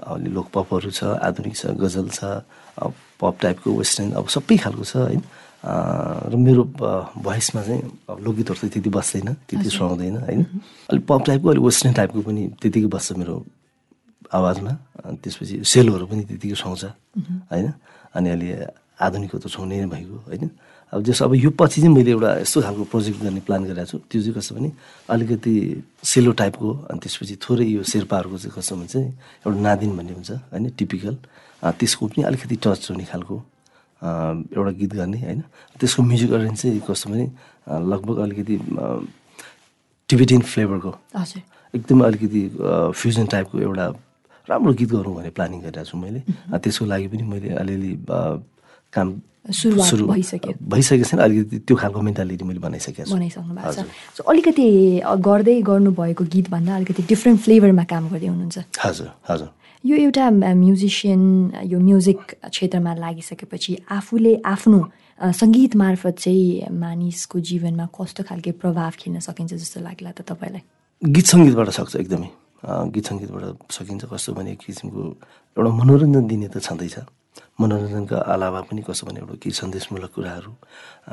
अलि लोक पपहरू छ आधुनिक छ गजल छ अब पप टाइपको वेस्टर्न अब सबै खालको छ होइन? र मेरो भोइसमा चाहिँ अब लोकगीतहरू चाहिँ त्यति बस्दैन त्यति सुहाउँदैन होइन? अलिक पप टाइपको अलिक वेस्टर्न टाइपको पनि त्यतिकै बस्छ मेरो आवाजमा अनि त्यसपछि सेलहरू पनि त्यतिकै सुहाउँछ होइन? अनि अलि आधुनिकको त सुहाउने नै भइगयो होइन? अब जस अब यो पछि चाहिँ मैले एउटा यस्तो खालको प्रोजेक्ट गर्ने प्लान गरिरहेको छु। त्यो चाहिँ कस्तो भने अलिकति सेलो टाइपको अनि त्यसपछि थोरै यो शेर्पाहरूको चाहिँ कस्तो भने चाहिँ एउटा नादिन भन्ने हुन्छ होइन टिपिकल। त्यसको पनि अलिकति टच हुने खालको एउटा गीत गर्ने होइन। त्यसको म्युजिक अरेन्ज चाहिँ कस्तो भने लगभग अलिकति टिबेटियन फ्लेभरको एकदमै अलिकति फ्युजन टाइपको एउटा राम्रो गीत गरौँ भन्ने प्लानिङ गरिरहेको छु मैले। त्यसको लागि पनि मैले अलिअलि काम सुरु भइसक्यो। भइसकेको छैन अलिकति त्यो खालको मेन्टालिटी मैले बनाइसकेको छु। बनाइसक्नु भएको छ। सो अलिकति गर्दै गर्नुभएको गीतभन्दा अलिकति डिफ्रेन्ट फ्लेभरमा काम गर्दै हुनुहुन्छ। हजुर हजुर। यो एउटा म्युजिसियन यो म्युजिक क्षेत्रमा लागिसकेपछि आफूले आफ्नो सङ्गीत मार्फत चाहिँ मानिसको जीवनमा कस्तो खालके प्रभाव खेल्न सकिन्छ जस्तो लाग्ला त तपाईँलाई? गीत सङ्गीतबाट सक्छ एकदमै। गीत सङ्गीतबाट सकिन्छ कस्तो भने किसिमको एउटा मनोरञ्जन दिने त छँदैछ। मनोरञ्जनका अलावा पनि कसो भने एउटा केही सन्देशमूलक कुराहरू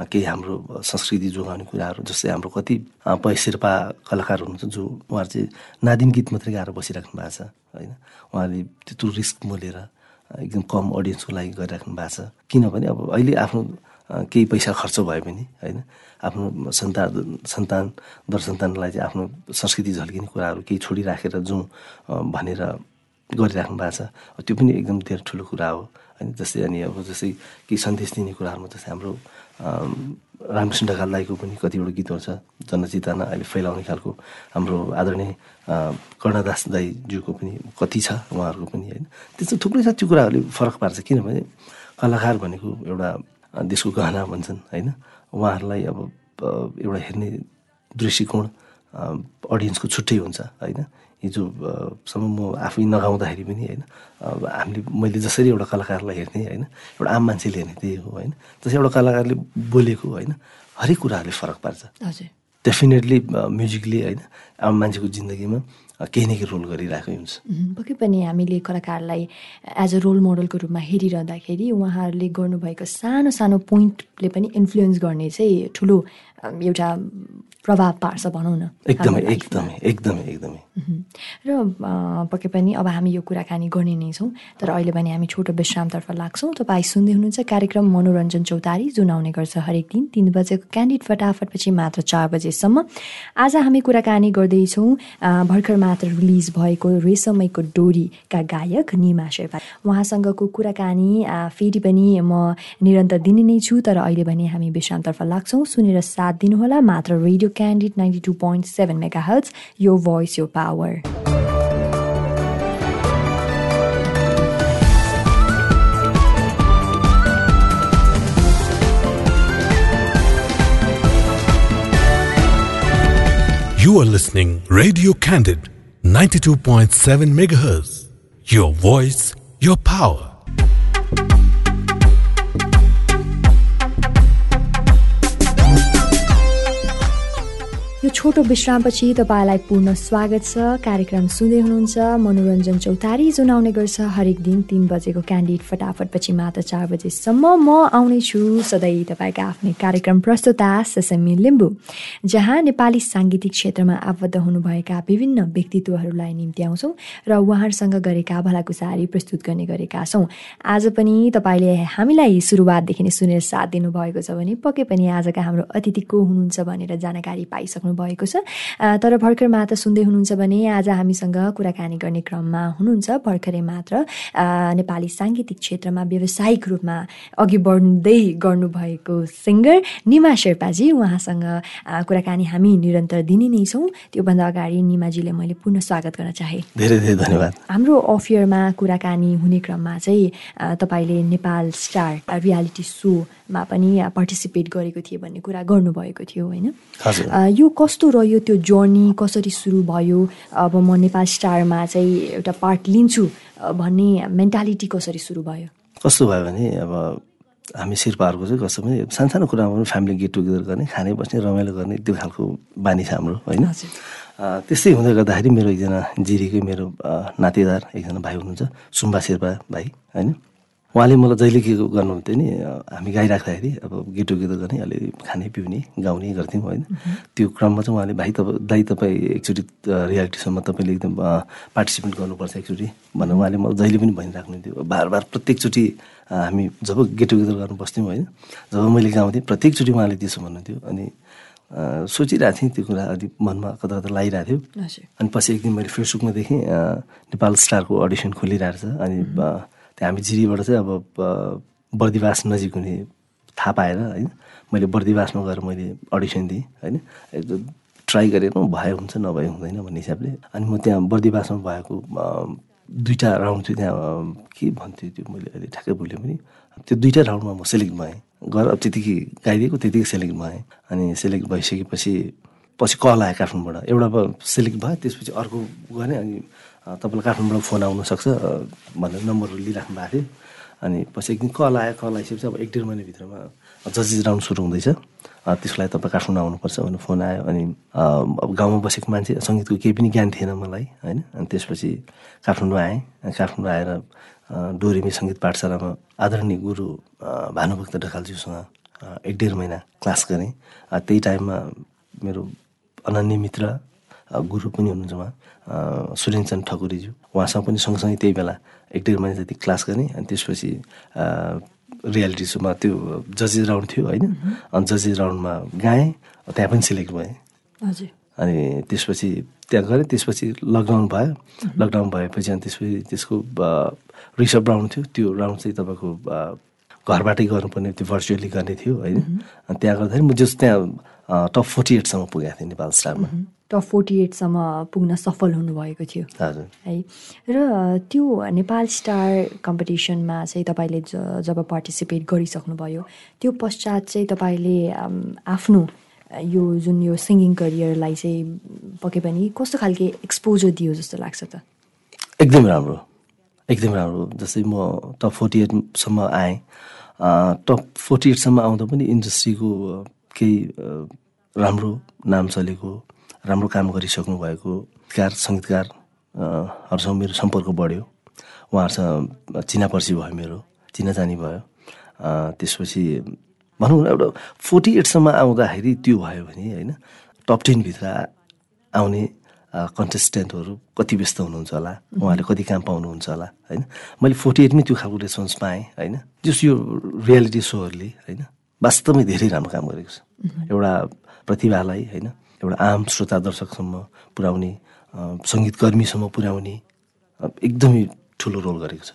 केही हाम्रो संस्कृति जोगाउने कुराहरू जस्तै हाम्रो कति पैसेर्पा कलाकार हुनुहुन्छ जो उहाँहरू चाहिँ नादिन गीत मात्रै गाएर बसिराख्नु भएको छ होइन? उहाँले त्यत्रो रिस्क मोलेर एकदम कम अडियन्सको लागि गरिराख्नु भएको छ। किनभने अब अहिले आफ्नो केही पैसा खर्च भयो भने होइन? आफ्नो सन्तान सन्तान दर सन्तानलाई चाहिँ आफ्नो संस्कृति झल्किने कुराहरू केही छोडिराखेर जाउँ भनेर गरिराख्नु भएको छ। त्यो पनि एकदम धेरै ठुलो कुरा हो। होइन जस्तै अनि अब जस्तै केही सन्देश दिने कुराहरूमा जस्तै हाम्रो रामकृष्ण ढकाल दाईको पनि कतिवटा गीतहरू छ। जनचेतना अहिले फैलाउने खालको हाम्रो आदरणीय कर्णदास दाईज्यूको पनि कति छ उहाँहरूको पनि होइन। त्यस्तो थुप्रै छ त्यो कुराहरूले फरक पार्छ। किनभने कलाकार भनेको एउटा देशको गहना भन्छन् होइन? उहाँहरूलाई अब एउटा हेर्ने दृष्टिकोण अडियन्सको छुट्टै हुन्छ होइन? हिजोसम्म म आफै नगाउँदाखेरि पनि होइन हामीले मैले जसरी एउटा कलाकारलाई हेर्थेँ होइन एउटा आम मान्छेले हेर्ने त्यही हो होइन जस्तै एउटा कलाकारले बोलेको होइन हरेक कुराहरूले फरक पार्छ। हजुर। डेफिनेटली म्युजिकले होइन आम मान्छेको जिन्दगीमा केही न केही रोल गरिरहेकै हुन्छ। पक्कै पनि हामीले कलाकारलाई एज अ रोल मोडलको रूपमा हेरिरहँदाखेरि उहाँहरूले गर्नुभएको सानो सानो पोइन्टले पनि इन्फ्लुएन्स गर्ने चाहिँ ठुलो एउटा प्रभाव पार्छ भनौँ न। एकदमै एकदमै एकदमै एकदमै। र पक्कै पनि अब हामी यो कुराकानी गर्ने नै छौँ। तर अहिले पनि हामी छोटो विश्रामतर्फ लाग्छौँ। तपाईँ सुन्दै हुनुहुन्छ कार्यक्रम मनोरञ्जन चौतारी जुन आउने गर्छ हरेक दिन तिन बजेको क्यान्डिड फटाफटपछि मात्र चार बजेसम्म। आज हामी कुराकानी गर्दैछौँ भर्खर मात्र रिलिज भएको रेशमैको डोरीका गायक निमा शेर्पा। उहाँसँगको कुराकानी फेरि पनि म निरन्तर दिने नै छु। तर अहिले भने हामी विश्रामतर्फ लाग्छौँ। सुनेर साथ दिनुहोला मात्र radio Candid 92.7 MHz, your voice, your power. You are listening Radio Candid 92.7 MHz. Your voice, your power. छोटो विश्रामपछि तपाईँलाई पूर्ण स्वागत छ। कार्यक्रम सुन्दै हुनुहुन्छ। मनोरञ्जन चौतारी जुन आउने गर्छ। हरेक दिन तिन बजेको क्यान्डिड फटाफटपछि मात्र चार बजेसम्म म आउने छु सधैँ तपाईँका आफ्नै कार्यक्रम प्रस्तुता ससमी लिम्बू जहाँ नेपाली साङ्गीतिक क्षेत्रमा आबद्ध हुनुभएका विभिन्न व्यक्तित्वहरूलाई निम्ति आउँछौँ र उहाँहरूसँग गरेका भलाकुसारी प्रस्तुत गर्ने गरेका छौँ। आज पनि तपाईँले हामीलाई सुरुवातदेखि नै सुनेर साथ दिनुभएको छ भने पक्कै पनि आजका हाम्रो अतिथि को हुनुहुन्छ भनेर जानकारी पाइसक्नु भएको छ। तर भर्खर मात्र सुन्दै हुनुहुन्छ भने आज हामीसँग कुराकानी गर्ने क्रममा हुनुहुन्छ। भर्खरै मात्र नेपाली साङ्गीतिक क्षेत्रमा व्यावसायिक रूपमा अघि बढ्दै गर्नुभएको सिङ्गर निमा शेर्पाजी उहाँसँग कुराकानी हामी निरन्तर दिने नै छौँ। त्योभन्दा अगाडि निमाजीले मैले पुनः स्वागत गर्न चाहेँ। धेरै धेरै धन्यवाद। हाम्रो अफियरमा कुराकानी हुने क्रममा चाहिँ तपाईँले नेपाल स्टार रियालिटी सोमा पनि पार्टिसिपेट गरेको थिएँ भन्ने कुरा गर्नुभएको थियो होइन? यो कस्तो रह्यो त्यो जर्नी कसरी सुरु भयो? अब म नेपाल स्टारमा चाहिँ एउटा पार्ट लिन्छु भन्ने मेन्टालिटी कसरी सुरु भयो? कस्तो भयो भने अब हामी शिर्पाहरूको चाहिँ कस्तो पनि सानसानो कुरामा पनि फ्यामिली गेट टुगेदर गर्ने खाने बस्ने रमाइलो गर्ने त्यो खालको बानी छ हाम्रो होइन? त्यस्तै हुँदै गर्दाखेरि मेरो एकजना जिरीकै मेरो नातेदार एकजना भाइ हुनुहुन्छ सुम्बा शेर्पा भाइ होइन? उहाँले मलाई जहिले के गर्नुहुन्थ्यो नि हामी गाइराख्दाखेरि अब गेट टुगेदर गर्ने अलि खाने पिउने गाउने गर्थ्यौँ होइन। त्यो क्रममा चाहिँ उहाँले भाइ तपाईँ दाइ तपाईँ एकचोटि रियालिटीसम्म तपाईँले एकदम पार्टिसिपेट गर्नुपर्छ एकचोटि भनेर उहाँले मलाई जहिले पनि भनिराख्नुहुन्थ्यो बार बार प्रत्येकचोटि हामी जब गेट टुगेदर गर्नु बस्थ्यौँ होइन जब मैले गाउँथेँ प्रत्येकचोटि उहाँले त्यसो भन्नुहुन्थ्यो अनि सोचिरहेको थिएँ त्यो कुरा अलिक मनमा कता कता लगाइरहेको थियो। अनि पछि एक दिन मैले फेसबुकमा देखेँ नेपाल स्टारको अडिसन खोलिरहेको छ अनि हामी जिरीबाट चाहिँ अब बर्दिवास नजिक हुने थाहा पाएर होइन। मैले बर्दिवासमा गएर मैले अडिसन दिएँ होइन। एकदम ट्राई गरेर भयो हुन्छ नभए हुँदैन भन्ने हिसाबले। अनि म त्यहाँ बर्दिवासमा भएको दुईवटा राउन्ड थियो त्यहाँ के भन्थ्यो त्यो मैले अहिले ठ्याक्कै भुलेँ पनि। त्यो दुईवटा राउन्डमा म सेलेक्ट भएँ। गएर अब त्यतिकै गाइदिएको त्यतिकै सेलेक्ट भएँ। अनि सेलेक्ट भइसकेपछि पछि कल आयो काठमाडौँबाट। एउटा सेलेक्ट भयो त्यसपछि अर्को गरेँ अनि तपाईँलाई काठमाडौँबाट फोन आउनसक्छ भनेर नम्बरहरू लिइराख्नु भएको थियो। अनि पछि एक दिन कल आयो कल आइसकेपछि अब एक डेढ महिनाभित्रमा जजिज राउन्ड सुरु हुँदैछ। त्यसको लागि तपाईँ काठमाडौँ आउनुपर्छ भनेर फोन आयो। अनि अब गाउँमा बसेको मान्छे सङ्गीतको केही पनि ज्ञान थिएन मलाई होइन? अनि त्यसपछि काठमाडौँ आएँ। काठमाडौँ आएर डोरेमी सङ्गीत पाठशालामा आदरणीय गुरु भानुभक्त ढकालज्यूसँग एक डेढ महिना क्लास गरेँ। त्यही टाइममा मेरो अनन्य मित्र गुरु पनि हुनुहुन्छ उहाँ। सुरेनचन्द ठकुरीज्यू उहाँसँग पनि सँगसँगै त्यही बेला एक डेढ महिना जति क्लास गरेँ अनि त्यसपछि रियालिटी सोमा त्यो जजेस राउन्ड थियो होइन? अनि जजेस राउन्डमा गाएँ त्यहाँ पनि सिलेक्ट भएँ। अनि त्यसपछि त्यहाँ गएँ त्यसपछि लकडाउन भयो। लकडाउन भएपछि अनि त्यसपछि त्यसको रिसर्भ राउन्ड थियो। त्यो राउन्ड चाहिँ तपाईँको घरबाटै गर्नुपर्ने त्यो भर्चुअली गर्ने थियो होइन? अनि त्यहाँ गर्दाखेरि म जस त्यहाँ टप फोर्टी एटसम्म पुगेको थिएँ नेपाल स्टारमा टप फोर्टी एटसम्म पुग्न सफल हुनुभएको थियो। हजुर। है र त्यो नेपाल स्टार कम्पिटिसनमा चाहिँ तपाईँले जब पार्टिसिपेट गरिसक्नुभयो त्यो पश्चात चाहिँ तपाईँले आफ्नो यो जुन यो सिङ्गिङ करियरलाई चाहिँ पक्कै पनि कस्तो खालके एक्सपोजर दियो जस्तो लाग्छ त? एकदम राम्रो। एकदम राम्रो। जस्तै म टप फोर्टी एटसम्म आएँ। टप फोर्टी एटसम्म आउँदा पनि इन्डस्ट्रीको केही राम्रो नाम चलेको राम्रो काम गरिसक्नु भएको गीतकार सङ्गीतकारहरूसँग मेरो सम्पर्क बढ्यो। उहाँहरूसँग चिनापर्ची भयो मेरो चिनाजानी भयो। त्यसपछि भनौँ न एउटा फोर्टी एटसम्म आउँदाखेरि त्यो भयो भने होइन टप टेनभित्र आउने कन्टेस्टेन्टहरू कति व्यस्त हुनुहुन्छ होला उहाँले कति काम पाउनुहुन्छ होला होइन। मैले फोर्टी एटमै त्यो खालको रेस्पोन्स पाएँ होइन। जस यो रियालिटी सोहरूले होइन वास्तवमै धेरै राम्रो काम गरेको छ। एउटा प्रतिभालाई होइन एउटा आम श्रोता दर्शकसम्म पुर्याउने सङ्गीतकर्मीसम्म पुर्याउने एकदमै ठुलो रोल गरेको छ।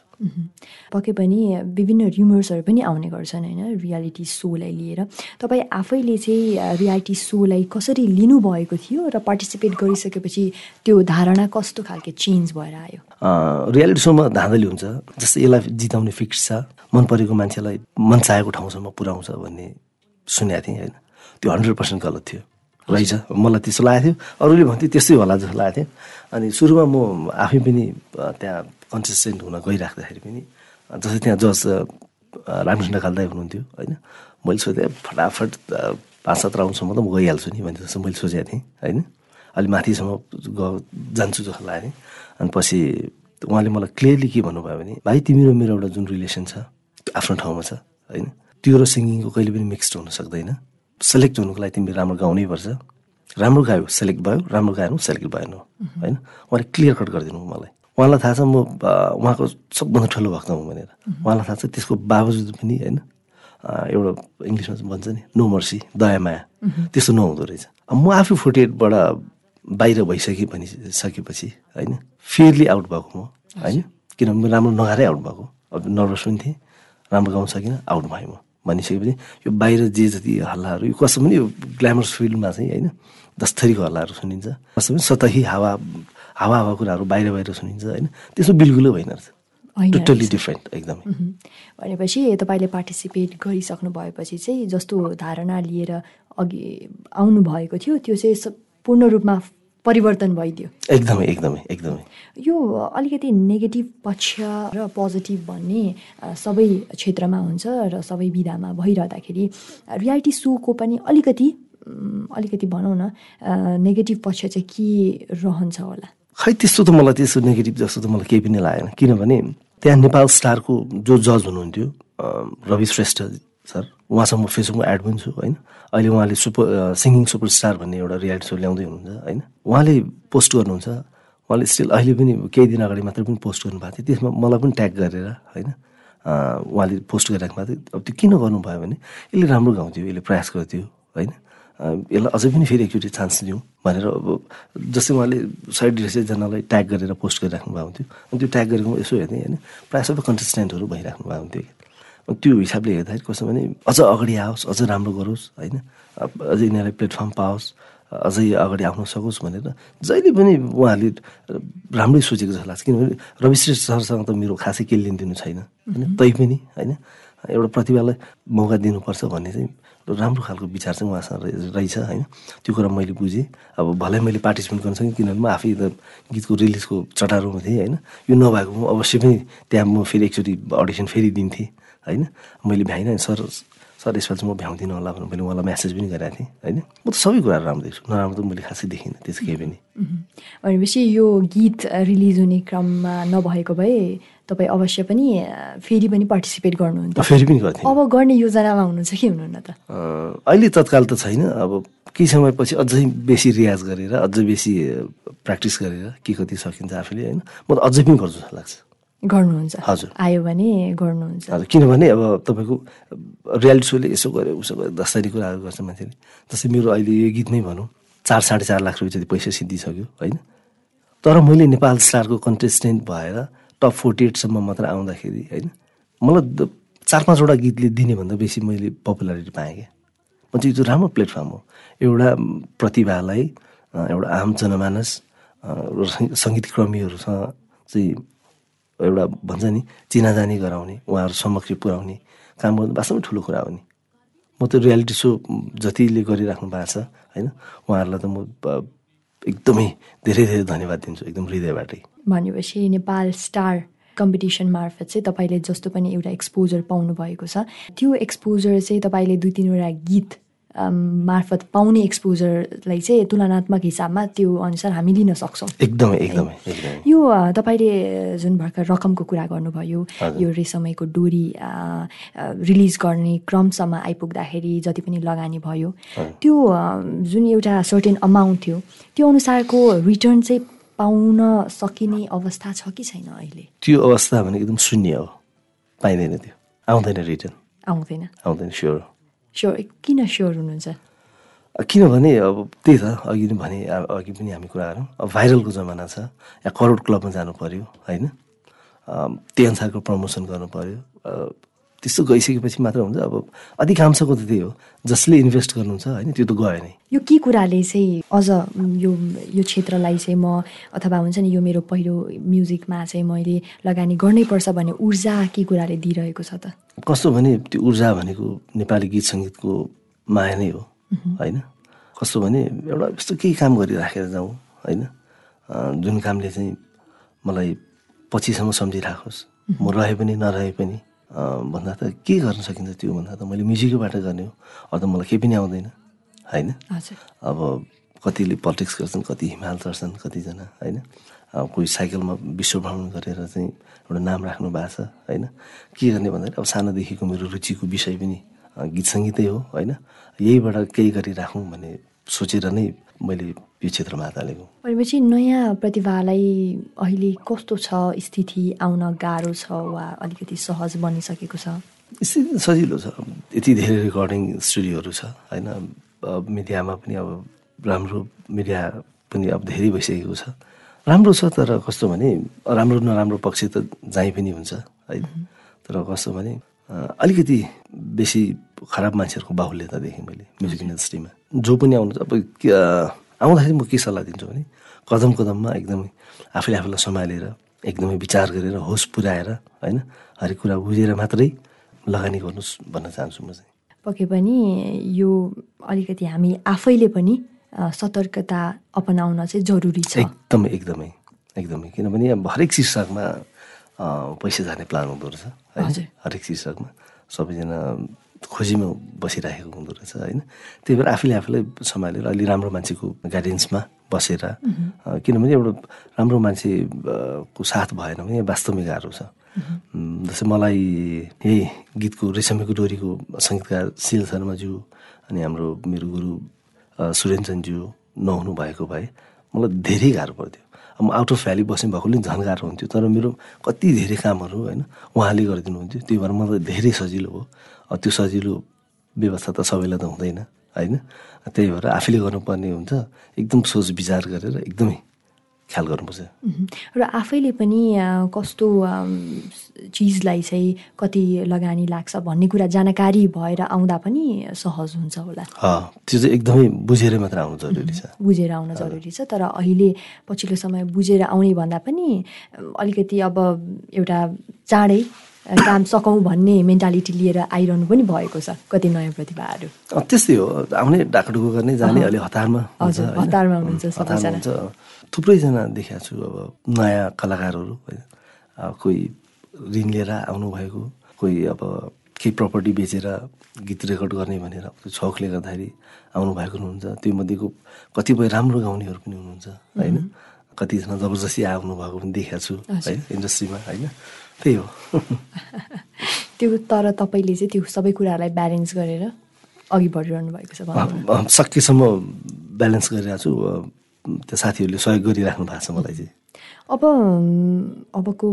पक्कै पनि विभिन्न रिमर्सहरू पनि आउने गर्छन् होइन? रियालिटी सोलाई लिएर। तपाईँ आफैले चाहिँ रियालिटी सोलाई कसरी लिनुभएको थियो र पार्टिसिपेट गरिसकेपछि त्यो धारणा कस्तो खालको चेन्ज भएर आयो? रियालिटी सोमा धाँधली हुन्छ जस्तै यसलाई जिताउने फिक्स छ मन परेको मान्छेलाई मन चाहेको ठाउँसम्म पुऱ्याउँछ भन्ने सुनेको थिएँ होइन? त्यो हन्ड्रेड पर्सेन्ट गलत थियो। रहेछ। मलाई त्यस्तो लागेको थियो। अरूले भन्थ्यो त्यस्तै होला जस्तो लागेको थियो। अनि सुरुमा म आफै पनि त्यहाँ कन्सिस्टेन्ट हुन गइराख्दाखेरि पनि जस्तै त्यहाँ जज रामकृष्ण ढकालदाई हुनुहुन्थ्यो होइन। मैले सोधेँ फटाफट पाँच सात राउन्डसम्म त म गइहाल्छु नि भन्ने जस्तो मैले सोचेको थिएँ होइन। अलि माथिसम्म ग जान्छु जस्तो लागेको थियो अनि पछि उहाँले मलाई क्लियरली के भन्नुभयो भने भाइ तिमी र मेरो एउटा जुन रिलेसन छ आफ्नो ठाउँमा छ होइन। त्यो र सिङ्गिङको कहिले पनि मिक्स्ड हुन सक्दैन। सेलेक्ट हुनुको लागि तिमीले राम्रो गाउनै पर्छ। राम्रो गायो सेलेक्ट भयो राम्रो गाएन सेलेक्ट भएन होइन? उहाँले क्लियर कट गरिदिनु मलाई। उहाँलाई थाहा छ म उहाँको सबभन्दा ठुलो भक्त हुँ भनेर। उहाँलाई थाहा छ त्यसको बावजुद पनि होइन? एउटा इङ्ग्लिसमा भन्छ नि नो मर्सी दया माया। त्यस्तो नहुँदो रहेछ। म आफै फोर्टी एटबाट बाहिर भइसके पनि सकेपछि होइन? फेयरली आउट भएको म होइन? किनभने म राम्रो नगाएरै आउट भएको। अब नर्भस पनि थिएँ राम्रो गाउन सकिनँ आउट भएँ म। भनिसकेपछि यो बाहिर जे जति हल्लाहरू यो कसो पनि यो ग्ल्यामरस फिल्डमा चाहिँ होइन दस्तरीको हल्लाहरू सुनिन्छ कसो पनि सतही हावा हावा हावा कुराहरू बाहिर बाहिर सुनिन्छ होइन त्यसो बिल्कुलै होइन रहेछ टोटल्ली। डिफ्रेन्ट एकदमै। भनेपछि तपाईँले पार्टिसिपेट गरिसक्नु भएपछि चाहिँ जस्तो धारणा लिएर अघि आउनु भएको थियो त्यो चाहिँ पूर्ण रूपमा परिवर्तन भइदियो। एकदमै एकदमै एकदमै। यो अलिकति नेगेटिभ पक्ष र पोजिटिभ भन्ने सबै क्षेत्रमा हुन्छ र सबै विधामा भइरहँदाखेरि रियालिटी सोको पनि अलिकति अलिकति भनौँ न नेगेटिभ पक्ष चाहिँ के रहन्छ होला? खै त्यस्तो त मलाई त्यस्तो नेगेटिभ जस्तो त मलाई केही पनि लागेन। किनभने त्यहाँ नेपाल स्टारको जो जज हुनुहुन्थ्यो रवि श्रेष्ठ सर उहाँसँग म फेसबुकमा एड पनि छु होइन? अहिले उहाँले सुपर सिङ्गिङ सुपरस्टार भन्ने एउटा रियालिटी सो ल्याउँदै हुनुहुन्छ होइन? उहाँले पोस्ट गर्नुहुन्छ उहाँले स्टिल अहिले पनि केही दिन अगाडि मात्र पनि पोस्ट गर्नुभएको थियो त्यसमा मलाई पनि ट्याग गरेर होइन? उहाँले पोस्ट गरिराख्नु भएको थियो। अब त्यो किन गर्नुभयो भने यसले राम्रो गाउँथ्यो यसले प्रयास गर्थ्यो होइन? यसलाई अझै पनि फेरि एकचोटि चान्स दिउँ भनेर अब जस्तै उहाँले सय डेढ सयजनालाई ट्याग गरेर पोस्ट गरिराख्नु भएको हुन्थ्यो अनि त्यो ट्याग गरेको यसो हेर्थेँ होइन? प्रायः सबै कन्टेस्टेन्टहरू भइराख्नु भएको हुन्थ्यो। त्यो हिसाबले हेर्दाखेरि कस्तो भने अझ अगाडि आओस् अझ राम्रो गरोस् होइन? अझै यिनीहरूलाई प्लेटफर्म पाओस् अझै अगाडि आउन सकोस् भनेर जहिले पनि उहाँहरूले राम्रै सोचेको जस्तो लाग्छ। किनभने रविश्रेष्ठ सरसँग त मेरो खासै केही लेनदेन छैन होइन? तैपनि होइन? एउटा प्रतिभालाई मौका दिनुपर्छ भन्ने चाहिँ राम्रो खालको विचार चाहिँ उहाँसँग रहे- रहेछ होइन? त्यो कुरा मैले बुझेँ। अब भलै मैले पार्टिसिपेट गर्न सकेँ किनभने म आफै त गीतको रिलिजको चटारोमा थिएँ होइन? यो नभएको म अवश्य पनि त्यहाँ म फेरि एकचोटि अडिसन फेरि दिन्थेँ। होइन? मैले भ्याइनँ सर सर यसपालि चाहिँ म भ्याउँदिनँ होला भनेर मैले उहाँलाई म्यासेज पनि गरेको थिएँ होइन? म त सबै कुराहरू राम्रो देख्छु नराम्रो त मैले खासै देखिनँ त्यस्तो केही पनि। भनेपछि यो गीत रिलिज हुने क्रममा नभएको भए तपाईँ अवश्य पनि फेरि पनि पार्टिसिपेट गर्नुहुन्थ्यो। फेरि पनि गर्थेँ। अब गर्ने योजनामा हुनुहुन्छ कि हुनुहुन्न त? अहिले तत्काल त छैन अब केही समयपछि अझै बेसी रियाज गरेर अझै बेसी प्र्याक्टिस गरेर के कति सकिन्छ आफूले होइन? म त अझै पनि गर्छु जस्तो लाग्छ। गर्नुहुन्छ। हजुर। आयो भने गर्नुहुन्छ। हजुर किनभने अब तपाईँको रियालिटी सोले यसो गर्यो उसो गर्यो दसरी कुराहरू गर्छ मान्छेले। जस्तै मेरो अहिले यो गीत नै भनौँ चार साढे चार लाख रुपियाँ जति पैसा सिद्धिसक्यो होइन? तर मैले नेपाल स्टारको कन्टेस्टेन्ट भएर टप फोर्टी एटसम्म मात्र आउँदाखेरि होइन? मलाई चार पाँचवटा गीतले दिने भन्दा बेसी मैले पपुलारिटी पाएँ क्या। म चाहिँ यो चाहिँ राम्रो प्लेटफर्म हो। एउटा प्रतिभालाई एउटा आम जनमानस अ, र सङ्- सङ्गीत कर्मीहरूसँग चाहिँ एउटा भन्छ नि चिनाजानी गराउने उहाँहरू समक्ष पुर्याउने काम गर्नु वास्तवमै ठुलो कुरा हो नि। म त रियालिटी सो जतिले गरिराख्नु भएको छ होइन उहाँहरूलाई त म एकदमै धेरै धेरै धन्यवाद दिन्छु एकदम हृदयबाटै। भनेपछि नेपाल स्टार कम्पिटिसन मार्फत चाहिँ तपाईँले जस्तो पनि एउटा एक्सपोजर पाउनु भएको छ। त्यो एक्सपोजर चाहिँ तपाईँले दुई तिनवटा गीत मार्फत पाउने एक्सपोजरलाई चाहिँ तुलनात्मक हिसाबमा त्यो अनुसार हामी लिन सक्छौँ। एकदमै एकदमै यो तपाईँले जुन भर्खर रकमको कुरा गर्नुभयो। यो रेसमैको डोरी रिलिज गर्ने क्रमसम्म आइपुग्दाखेरि जति पनि लगानी भयो त्यो जुन एउटा सर्टेन अमाउन्ट थियो त्यो अनुसारको रिटर्न चाहिँ पाउन सकिने अवस्था छ कि छैन अहिले? त्यो अवस्था भनेको एकदम शून्य हो। पाइँदैन त्यो। आउँदैन रिटर्न आउँदैन। आउँदैन स्योर स्योर किन स्योर हुनुहुन्छ? किनभने अब त्यही त अघि भने अघि पनि हामी कुरा गरौँ अब भाइरलको जमाना छ या करोड क्लबमा जानु पऱ्यो होइन? त्यही अनुसारको प्रमोसन गर्नु पऱ्यो त्यस्तो गइसकेपछि मात्र हुन्छ। अब अधिकांशको त त्यही हो। जसले इन्भेस्ट गर्नुहुन्छ होइन त्यो त गयो नै। यो के कुराले चाहिँ अझ यो यो क्षेत्रलाई चाहिँ म अथवा हुन्छ नि यो मेरो पहिलो म्युजिकमा चाहिँ मैले लगानी गर्नैपर्छ भन्ने ऊर्जा के कुराले दिइरहेको छ त? कस्तो भने त्यो ऊर्जा भनेको नेपाली गीत सङ्गीतको माया नै हो होइन? कस्तो भने एउटा यस्तो केही काम गरिराखेर जाउँ होइन? जुन कामले चाहिँ मलाई पछिसम्म सम्झिराखोस्। म रहे पनि नरहे पनि भन्दा त के गर्न सकिन्छ त्यो भन्दा त मैले म्युजिकैबाट गर्ने हो। अब त मलाई केही पनि आउँदैन होइन? अब कतिले पोलिटिक्स गर्छन् कति हिमाल चढ्छन् कतिजना होइन? अब कोही साइकलमा विश्व भ्रमण गरेर चाहिँ एउटा नाम राख्नु भएको छ होइन? के गर्ने भन्दाखेरि अब सानोदेखिको मेरो रुचिको विषय पनि गीत सङ्गीतै हो होइन? यहीबाट केही गरिराखौँ भन्ने सोचेर नै मैले यो क्षेत्रमा हात हालेको। भनेपछि नयाँ प्रतिभालाई अहिले कस्तो छ? स्थिति आउन गाह्रो छ वा अलिकति सहज बनिसकेको छ? स्थिति सजिलो छ। यति धेरै रेकर्डिङ स्टुडियोहरू छ होइन? मिडियामा पनि अब राम्रो मिडिया पनि अब धेरै भइसकेको छ। राम्रो छ तर कस्तो भने राम्रो नराम्रो पक्ष त जहीँ पनि हुन्छ होइन तर कस्तो भने अलिकति बेसी खराब मान्छेहरूको बाहुल्यता देखेँ मैले म्युजिक इन्डस्ट्रीमा जो पनि आउनु अब आउँदाखेरि म के सल्लाह दिन्छु भने कदम कदममा एकदमै आफूले आफूलाई सम्हालेर एकदमै विचार गरेर होस पुऱ्याएर होइन हरेक कुरा बुझेर मात्रै लगानी गर्नुहोस् भन्न चाहन्छु म चाहिँ। पक्कै पनि यो अलिकति हामी आफैले पनि सतर्कता अपनाउन चाहिँ जरुरी छ। एकदमै एकदमै एकदमै। किनभने अब हरेक शीर्षकमा पैसा जाने प्लान हुँदो रहेछ। हरेक शीर्षकमा सबैजना खोजीमा बसिराखेको हुँदो रहेछ होइन? त्यही भएर आफूले आफूलाई सम्हालेर अलि राम्रो मान्छेको गाइडेन्समा बसेर किनभने एउटा राम्रो मान्छे अ, को साथ भएन भने वास्तवमै गाह्रो छ। जस्तै मलाई यही गीतको रेशमीको डोरीको सङ्गीतकार शिल शर्माज्यू अनि हाम्रो मेरो गुरु सुरेन्द्रनज्यू नहुनु भएको भए मलाई धेरै गाह्रो पर्थ्यो। म आउट अफ भ्याली बस्ने भएकोले झन् गाह्रो हुन्थ्यो तर मेरो कति धेरै कामहरू होइन उहाँले गरिदिनुहुन्थ्यो त्यही भएर मलाई धेरै सजिलो हो त्यो सजिलो व्यवस्था त सबैलाई त हुँदैन होइन? त्यही भएर आफैले गर्नुपर्ने हुन्छ। एकदम सोच विचार गरेर एकदमै ख्याल गर्नुपर्छ। र आफैले पनि कस्तो चिजलाई चाहिँ कति लगानी लाग्छ भन्ने कुरा जानकारी भएर आउँदा पनि सहज हुन्छ होला। त्यो चाहिँ एकदमै बुझेरै मात्र आउनु जरुरी छ। बुझेर आउन जरुरी छ। तर अहिले पछिल्लो समय बुझेर आउने भन्दा पनि अलिकति अब एउटा चाँडै काम सकौँ भन्ने मेन्टालिटी लिएर आइरहनु पनि भएको छ कति नयाँ प्रतिभाहरू। त्यस्तै हो। आउने डाकडुको गर्ने जाने अलि हतारमा हजुर? हतारमा हुनुहुन्छ सबैजना। थुप्रैजना देखाएको छु अब नयाँ कलाकारहरू होइन? कोही ऋण लिएर आउनुभएको कोही अब केही प्रपर्टी बेचेर गीत रेकर्ड गर्ने भनेर छौकले गर्दाखेरि आउनुभएको हुनुहुन्छ। त्यो मध्येको कतिपय राम्रो गाउनेहरू पनि हुनुहुन्छ होइन? कतिजना जबरजस्ती आउनु भएको पनि देखाएको छु होइन इन्डस्ट्रीमा होइन? त्यही हो। त्यो तर तपाईँले चाहिँ त्यो सबै कुरालाई ब्यालेन्स गरेर अघि बढिरहनु भएको छ सकेसम्म ब्यालेन्स गरिरहेको छु। त्यो साथीहरूले सहयोग गरिराख्नु भएको छ मलाई चाहिँ। अब अबको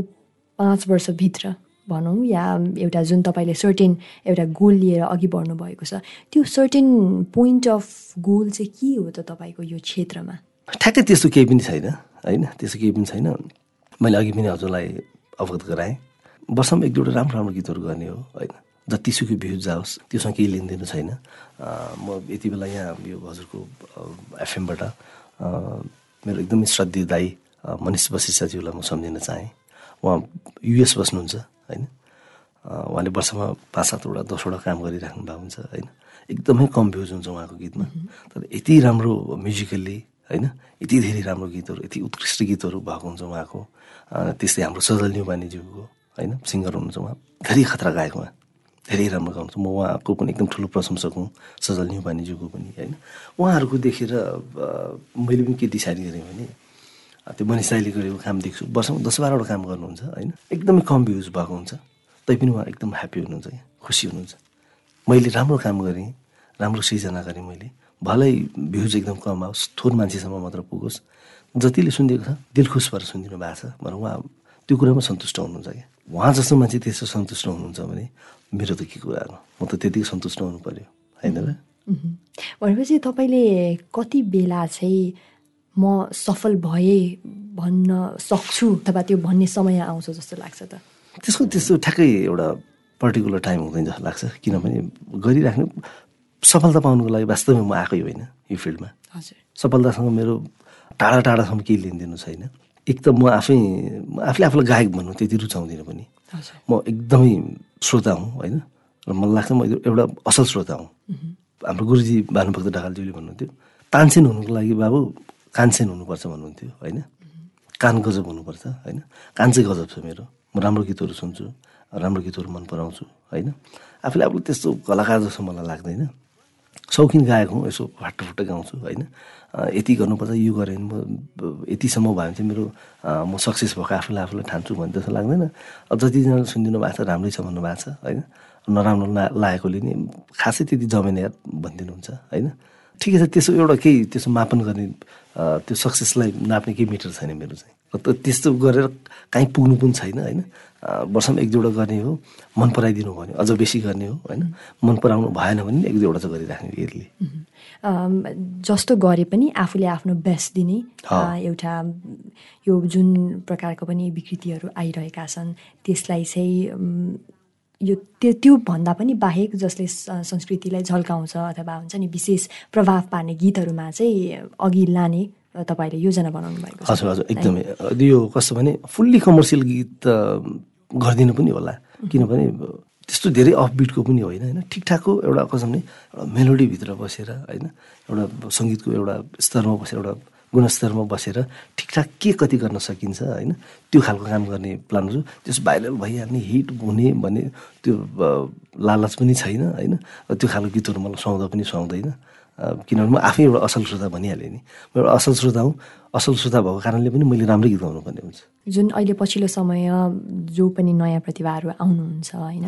पाँच वर्षभित्र भनौँ या एउटा जुन तपाईँले सर्टेन एउटा गोल लिएर अघि बढ्नु भएको छ त्यो सर्टेन पोइन्ट अफ गोल चाहिँ के हो त तपाईँको यो क्षेत्रमा? ठ्याक्कै त्यस्तो केही पनि छैन होइन? त्यस्तो केही पनि छैन। मैले अघि पनि हजुरलाई अवगत गराएँ। वर्षमा एक दुईवटा राम्रो राम्रो गीतहरू गर्ने हो होइन? जतिसुकै भ्युज जाओस् त्योसँग केही लेनदेन छैन। म यति बेला यहाँ यो हजुरको एफएमबाट मेरो एकदमै श्रद्धेय दाई मनिष वशिष्ठज्यूलाई म सम्झिन चाहेँ। उहाँ युएस बस्नुहुन्छ होइन? उहाँले वर्षमा पाँच सातवटा दसवटा काम गरिराख्नु भएको हुन्छ होइन? एकदमै कम भ्युज हुन्छ उहाँको गीतमा। तर यति राम्रो म्युजिकल्ली होइन? यति धेरै राम्रो गीतहरू यति उत्कृष्ट गीतहरू भएको हुन्छ उहाँको। त्यस्तै हाम्रो सजल न्युबानीज्यूको होइन सिङ्गर हुनुहुन्छ उहाँ। धेरै खतरा गायक उहाँ। धेरै राम्रो गाउनुहुन्छ। म उहाँको पनि एकदम ठुलो प्रशंसक हुँ सजल न्युबानीज्यूको पनि होइन। उहाँहरूको देखेर मैले पनि के डिसाइड गरेँ भने त्यो मनिष राईले गरेको काम देख्छु। वर्षमा दस बाह्रवटा काम गर्नुहुन्छ होइन। एकदमै कम भ्युज भएको हुन्छ। तैपनि उहाँ एकदम ह्याप्पी हुनुहुन्छ क्या खुसी हुनुहुन्छ। मैले राम्रो काम गरेँ राम्रो सृजना गरेँ मैले। भलै भ्युज एकदम कम आओस् थोर मान्छेसम्म मात्र पुगोस्। जतिले सुनिदिएको छ दिल खुस भएर सुनिदिनु भएको छ भनेर उहाँ त्यो कुरामा सन्तुष्ट हुनुहुन्छ क्या। उहाँ जस्तो मान्छे त्यस्तो सन्तुष्ट हुनुहुन्छ भने मेरो त के कुरा हो? म त त्यतिकै सन्तुष्ट हुनु पऱ्यो होइन र। भनेपछि तपाईँले कति बेला चाहिँ म सफल भएँ भन्न सक्छु अथवा त्यो भन्ने समय आउँछ जस्तो लाग्छ त? त्यसको त्यस्तो ठ्याक्कै एउटा पर्टिकुलर टाइम हुँदैन जस्तो लाग्छ किनभने गरिराख्ने सफलता पाउनुको लागि वास्तवमा म आएकै होइन यो फिल्डमा। हजुर। सफलतासँग मेरो टाढा टाढासम्म केही लेनदेन छैन। एक त म आफै आफूले आफूलाई गायक भन्नु त्यति रुचाउँदिनँ पनि। म एकदमै श्रोता हुँ होइन? र मलाई लाग्छ म एउटा असल श्रोता हुँ। हाम्रो गुरुजी भानुभक्त ढकालज्यूले भन्नुहुन्थ्यो तानसेन हुनुको लागि बाबु कानसेन हुनुपर्छ भन्नुहुन्थ्यो होइन? कान गजब हुनुपर्छ होइन? कान चाहिँ गजब छ मेरो। म राम्रो गीतहरू सुन्छु राम्रो गीतहरू मन पराउँछु होइन? आफूले आफूले त्यस्तो कलाकार जस्तो मलाई लाग्दैन। सौकिन गायक हुँ यसो फाटो गाउँछु होइन। यति गर्नुपर्छ यो गरेँ भने म यतिसम्म भयो भने चाहिँ मेरो म सक्सेस भएको आफूलाई आफूलाई ठान्छु भन्ने जस्तो लाग्दैन। अब जतिजनाले सुनिदिनु भएको छ राम्रै छ भन्नुभएको छ होइन। नराम्रो ला लागेकोले नि खासै त्यति जमेन याद भनिदिनुहुन्छ होइन। ठिकै छ त्यसो एउटा केही त्यसो मापन गर्ने त्यो सक्सेसलाई नाप्ने केही मिटर छैन मेरो चाहिँ। त्यस्तो गरेर काहीँ पुग्नु पनि छैन होइन। वर्षमा एक दुईवटा गर्ने हो मन पराइदिनु भयो भने अझ बेसी गर्ने हो होइन? मन पराउनु भएन भने एक दुईवटा चाहिँ गरिराख्ने यसले। जस्तो गरे पनि आफूले आफ्नो बेस्ट दिने एउटा यो जुन प्रकारको पनि विकृतिहरू आइरहेका छन् त्यसलाई चाहिँ यो त्यो त्यो भन्दा पनि बाहेक जसले संस्कृतिलाई झल्काउँछ अथवा हुन्छ नि विशेष प्रभाव पार्ने गीतहरूमा चाहिँ अघि लाने तपाईँले योजना बनाउनु भएको छ। हजुर हजुर एकदमै। यो कस्तो भने फुल्ली कमर्सियल गीत गरिदिनु पनि होला। किनभने त्यस्तो धेरै अफबिटको पनि होइन होइन? ठिकठाकको एउटा कसो भने एउटा मेलोडीभित्र बसेर होइन? एउटा सङ्गीतको एउटा स्तरमा बसेर एउटा गुणस्तरमा बसेर ठिकठाक के कति गर्न सकिन्छ होइन? त्यो खालको काम गर्ने प्लान छु त्यस भाइरल भइहाल्ने हिट हुने भन्ने त्यो लालच पनि छैन होइन? त्यो खालको गीतहरू मलाई सुहाउँदा पनि सुहाउँदैन। किनभने म आफै एउटा असल श्रोता भनिहालेँ नि। म एउटा असल श्रोता हुँ। असल श्रोता भएको कारणले पनि मैले राम्रै गीत गाउनुपर्ने हुन्छ। जुन अहिले पछिल्लो समय जो पनि नयाँ प्रतिभाहरू आउनुहुन्छ होइन?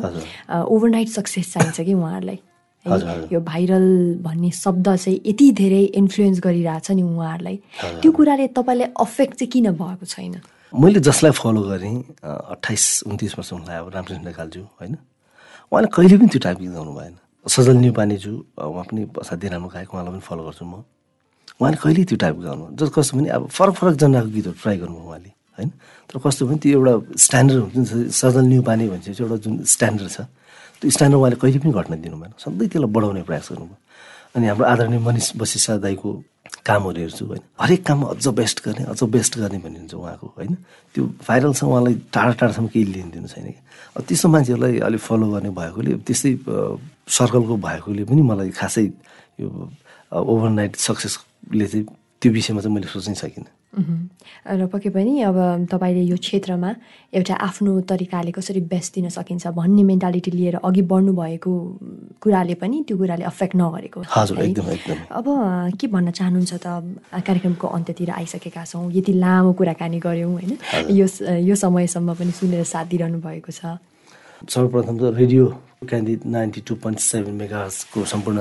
ओभरनाइट सक्सेस चाहिन्छ कि उहाँहरूलाई? यो भाइरल भन्ने शब्द चाहिँ यति धेरै इन्फ्लुएन्स गरिरहेछ नि उहाँहरूलाई। त्यो कुराले तपाईँलाई अफेक्ट चाहिँ किन भएको छैन? मैले जसलाई फलो गरेँ अठाइस उन्तिस वर्ष हुनलाई अब रामकृष्ण कालजु होइन? उहाँले कहिले पनि त्यो टाइप गीत गाउनु भएन। सजल न्युपानेजु उहाँ पनि असाध्यै राम्रो गायक उहाँलाई पनि फलो गर्छु म। उहाँले कहिले त्यो टाइपको गाउनु? जस कस्तो भने अब फरक फरक जनाको गीतहरू ट्राई गर्नुभयो उहाँले होइन? तर कस्तो भने त्यो एउटा स्ट्यान्डर्ड हुन्छ सजल न्युपाने भन्छ एउटा जुन स्ट्यान्डर्ड छ त्यो स्ट्यान्डर्ड उहाँले कहिले पनि घट्न दिनु भएन। सधैँ त्यसलाई बढाउने प्रयास गर्नुभयो। अनि हाम्रो आदरणीय मनिष बसिसा दाईको कामहरू हेर्छु होइन? हरेक काममा अझ बेस्ट गर्ने अझ बेस्ट गर्ने भनिन्छ उहाँको होइन? त्यो भाइरल छ उहाँलाई टाढा टाढासम्म केही लिनु दिनु छैन। कि अब त्यस्तो मान्छेहरूलाई अलिक फलो गर्ने भएकोले त्यस्तै सर्कलको भएकोले पनि मलाई खासै यो ओभरनाइट सक्सेसले चाहिँ त्यो विषयमा चाहिँ मैले सोच्नै सकिनँ। र पक्कै पनि अब तपाईँले यो क्षेत्रमा एउटा आफ्नो तरिकाले कसरी बेस्ट दिन सकिन्छ भन्ने मेन्टालिटी लिएर अघि बढ्नु भएको कुराले पनि त्यो कुराले अफेक्ट नगरेको अब के भन्न चाहनुहुन्छ त कार्यक्रमको अन्त्यतिर आइसकेका छौँ यति लामो कुराकानी गऱ्यौँ होइन? यो यो समयसम्म पनि सुनेर साथ दिइरहनु भएको छ। सर्वप्रथम त radio Candid ninety two point seven मेगाको सम्पूर्ण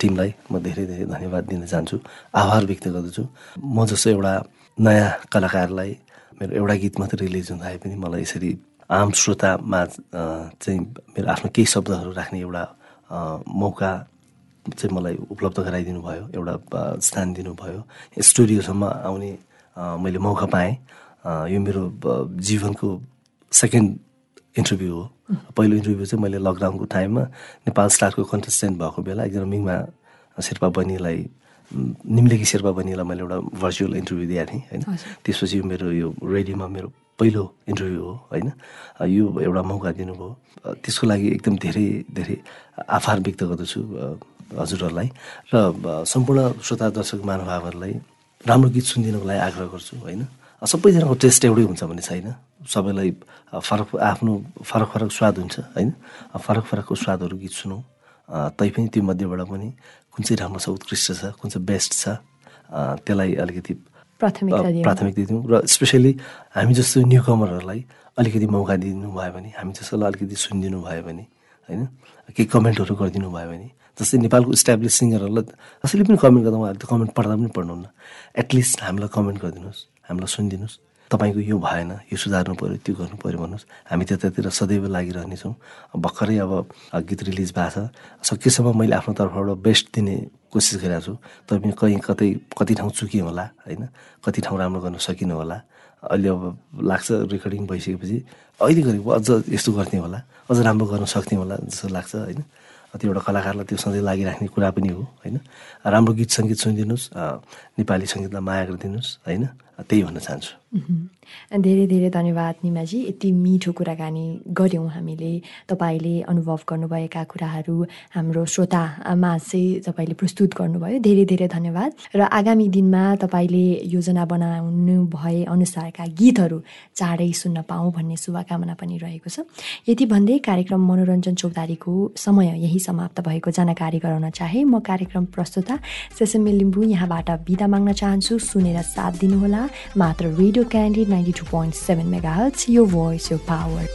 टिमलाई म धेरै धेरै धन्यवाद दिन चाहन्छु। आभार व्यक्त गर्दछु। म जस्तो एउटा नयाँ कलाकारलाई मेरो एउटा गीत मात्रै रिलिज हुँदा पनि मलाई यसरी आम श्रोतामा चाहिँ मेरो आफ्नो केही शब्दहरू राख्ने एउटा मौका चाहिँ मलाई उपलब्ध गराइदिनु भयो एउटा स्थान दिनुभयो। स्टुडियोसम्म आउने मैले मौका पाएँ। यो मेरो जीवनको सेकेन्ड इन्टरभ्यू हो। पहिलो इन्टरभ्यू चाहिँ मैले लकडाउनको टाइममा नेपाल स्टारको कन्टेस्टेन्ट भएको बेला एकजना मिङमा शेर्पा बहिनीलाई निम्लेकी शेर्पा बहिनीलाई मैले एउटा भर्चुअल इन्टरभ्यू दिएको थिएँ होइन। त्यसपछि मेरो यो रेडियोमा मेरो पहिलो इन्टरभ्यू हो होइन। यो एउटा मौका दिनुभयो। त्यसको लागि एकदम धेरै धेरै आभार व्यक्त गर्दछु हजुरहरूलाई। र सम्पूर्ण श्रोता दर्शक महानुभावहरूलाई राम्रो गीत सुनिदिनुको लागि आग्रह गर्छु होइन। सबैजनाको टेस्ट एउटै हुन्छ भन्ने छैन। सबैलाई फरक आफ्नो फरक फरक स्वाद हुन्छ होइन? फरक फरकको स्वादहरू गीत सुनौँ। तैपनि त्यो मध्येबाट पनि कुन चाहिँ राम्रो छ उत्कृष्ट छ कुन चाहिँ बेस्ट छ त्यसलाई अलिकति प्राथमिकता दिउँ। र स्पेसली हामी जस्तो न्यु कमरहरूलाई अलिकति मौका दिनु भयो भने हामी जस्तोलाई अलिकति सुनिदिनु भयो भने होइन? केही कमेन्टहरू गरिदिनु भयो भने जस्तै नेपालको इस्टाब्लिस सिङ्गरहरूलाई कसैले पनि कमेन्ट गर्दा उहाँहरूले त कमेन्ट पढ्दा पनि पढ्नुहुन्न। एटलिस्ट हामीलाई कमेन्ट गरिदिनुहोस् हामीलाई सुनिदिनुहोस्। तपाईँको यो भएन यो सुधार्नु पऱ्यो त्यो गर्नु पऱ्यो भन्नुहोस्। हामी त्यतातिर सदैव लागिरहनेछौँ। भर्खरै अब गीत रिलिज भएको छ। सकेसम्म मैले आफ्नो तर्फबाट बेस्ट दिने कोसिस गरिरहेको छु। तैपनि कहीँ कतै कति ठाउँ चुकेँ होला होइन? कति ठाउँ राम्रो गर्न सकिनँ होला? अहिले अब लाग्छ रेकर्डिङ भइसकेपछि। अहिले गरेको अझ यस्तो गर्ने होला। अझ राम्रो गर्न सक्ने होला जस्तो लाग्छ होइन? त्यो एउटा कलाकारलाई त्यो सधैँ लागिराख्ने कुरा पनि हो होइन? राम्रो गीत सङ्गीत सुनिदिनुहोस् नेपाली सङ्गीतलाई माया गरिदिनुहोस् होइन? त्यही भन्न चाहन्छु। धेरै धेरै धन्यवाद निमाजी यति मिठो कुराकानी गऱ्यौँ हामीले तपाईँले अनुभव गर्नुभएका कुराहरू हाम्रो श्रोतामा चाहिँ तपाईँले प्रस्तुत गर्नुभयो। धेरै धेरै धन्यवाद। र आगामी दिनमा तपाईँले योजना बनाउनु भए अनुसारका गीतहरू चाँडै सुन्न पाऊँ भन्ने शुभकामना पनि रहेको छ। यति भन्दै कार्यक्रम मनोरञ्जन चौतारीको समय यही समाप्त भएको। जानकारी गराउन चाहे म कार्यक्रम प्रस्तुता सेसमी लिम्बू यहाँबाट बिदा माग्न चाहन्छु। सुनेर साथ दिनुहोला। मात्र radio Radio Candy 92.7 MHz, your voice, your power.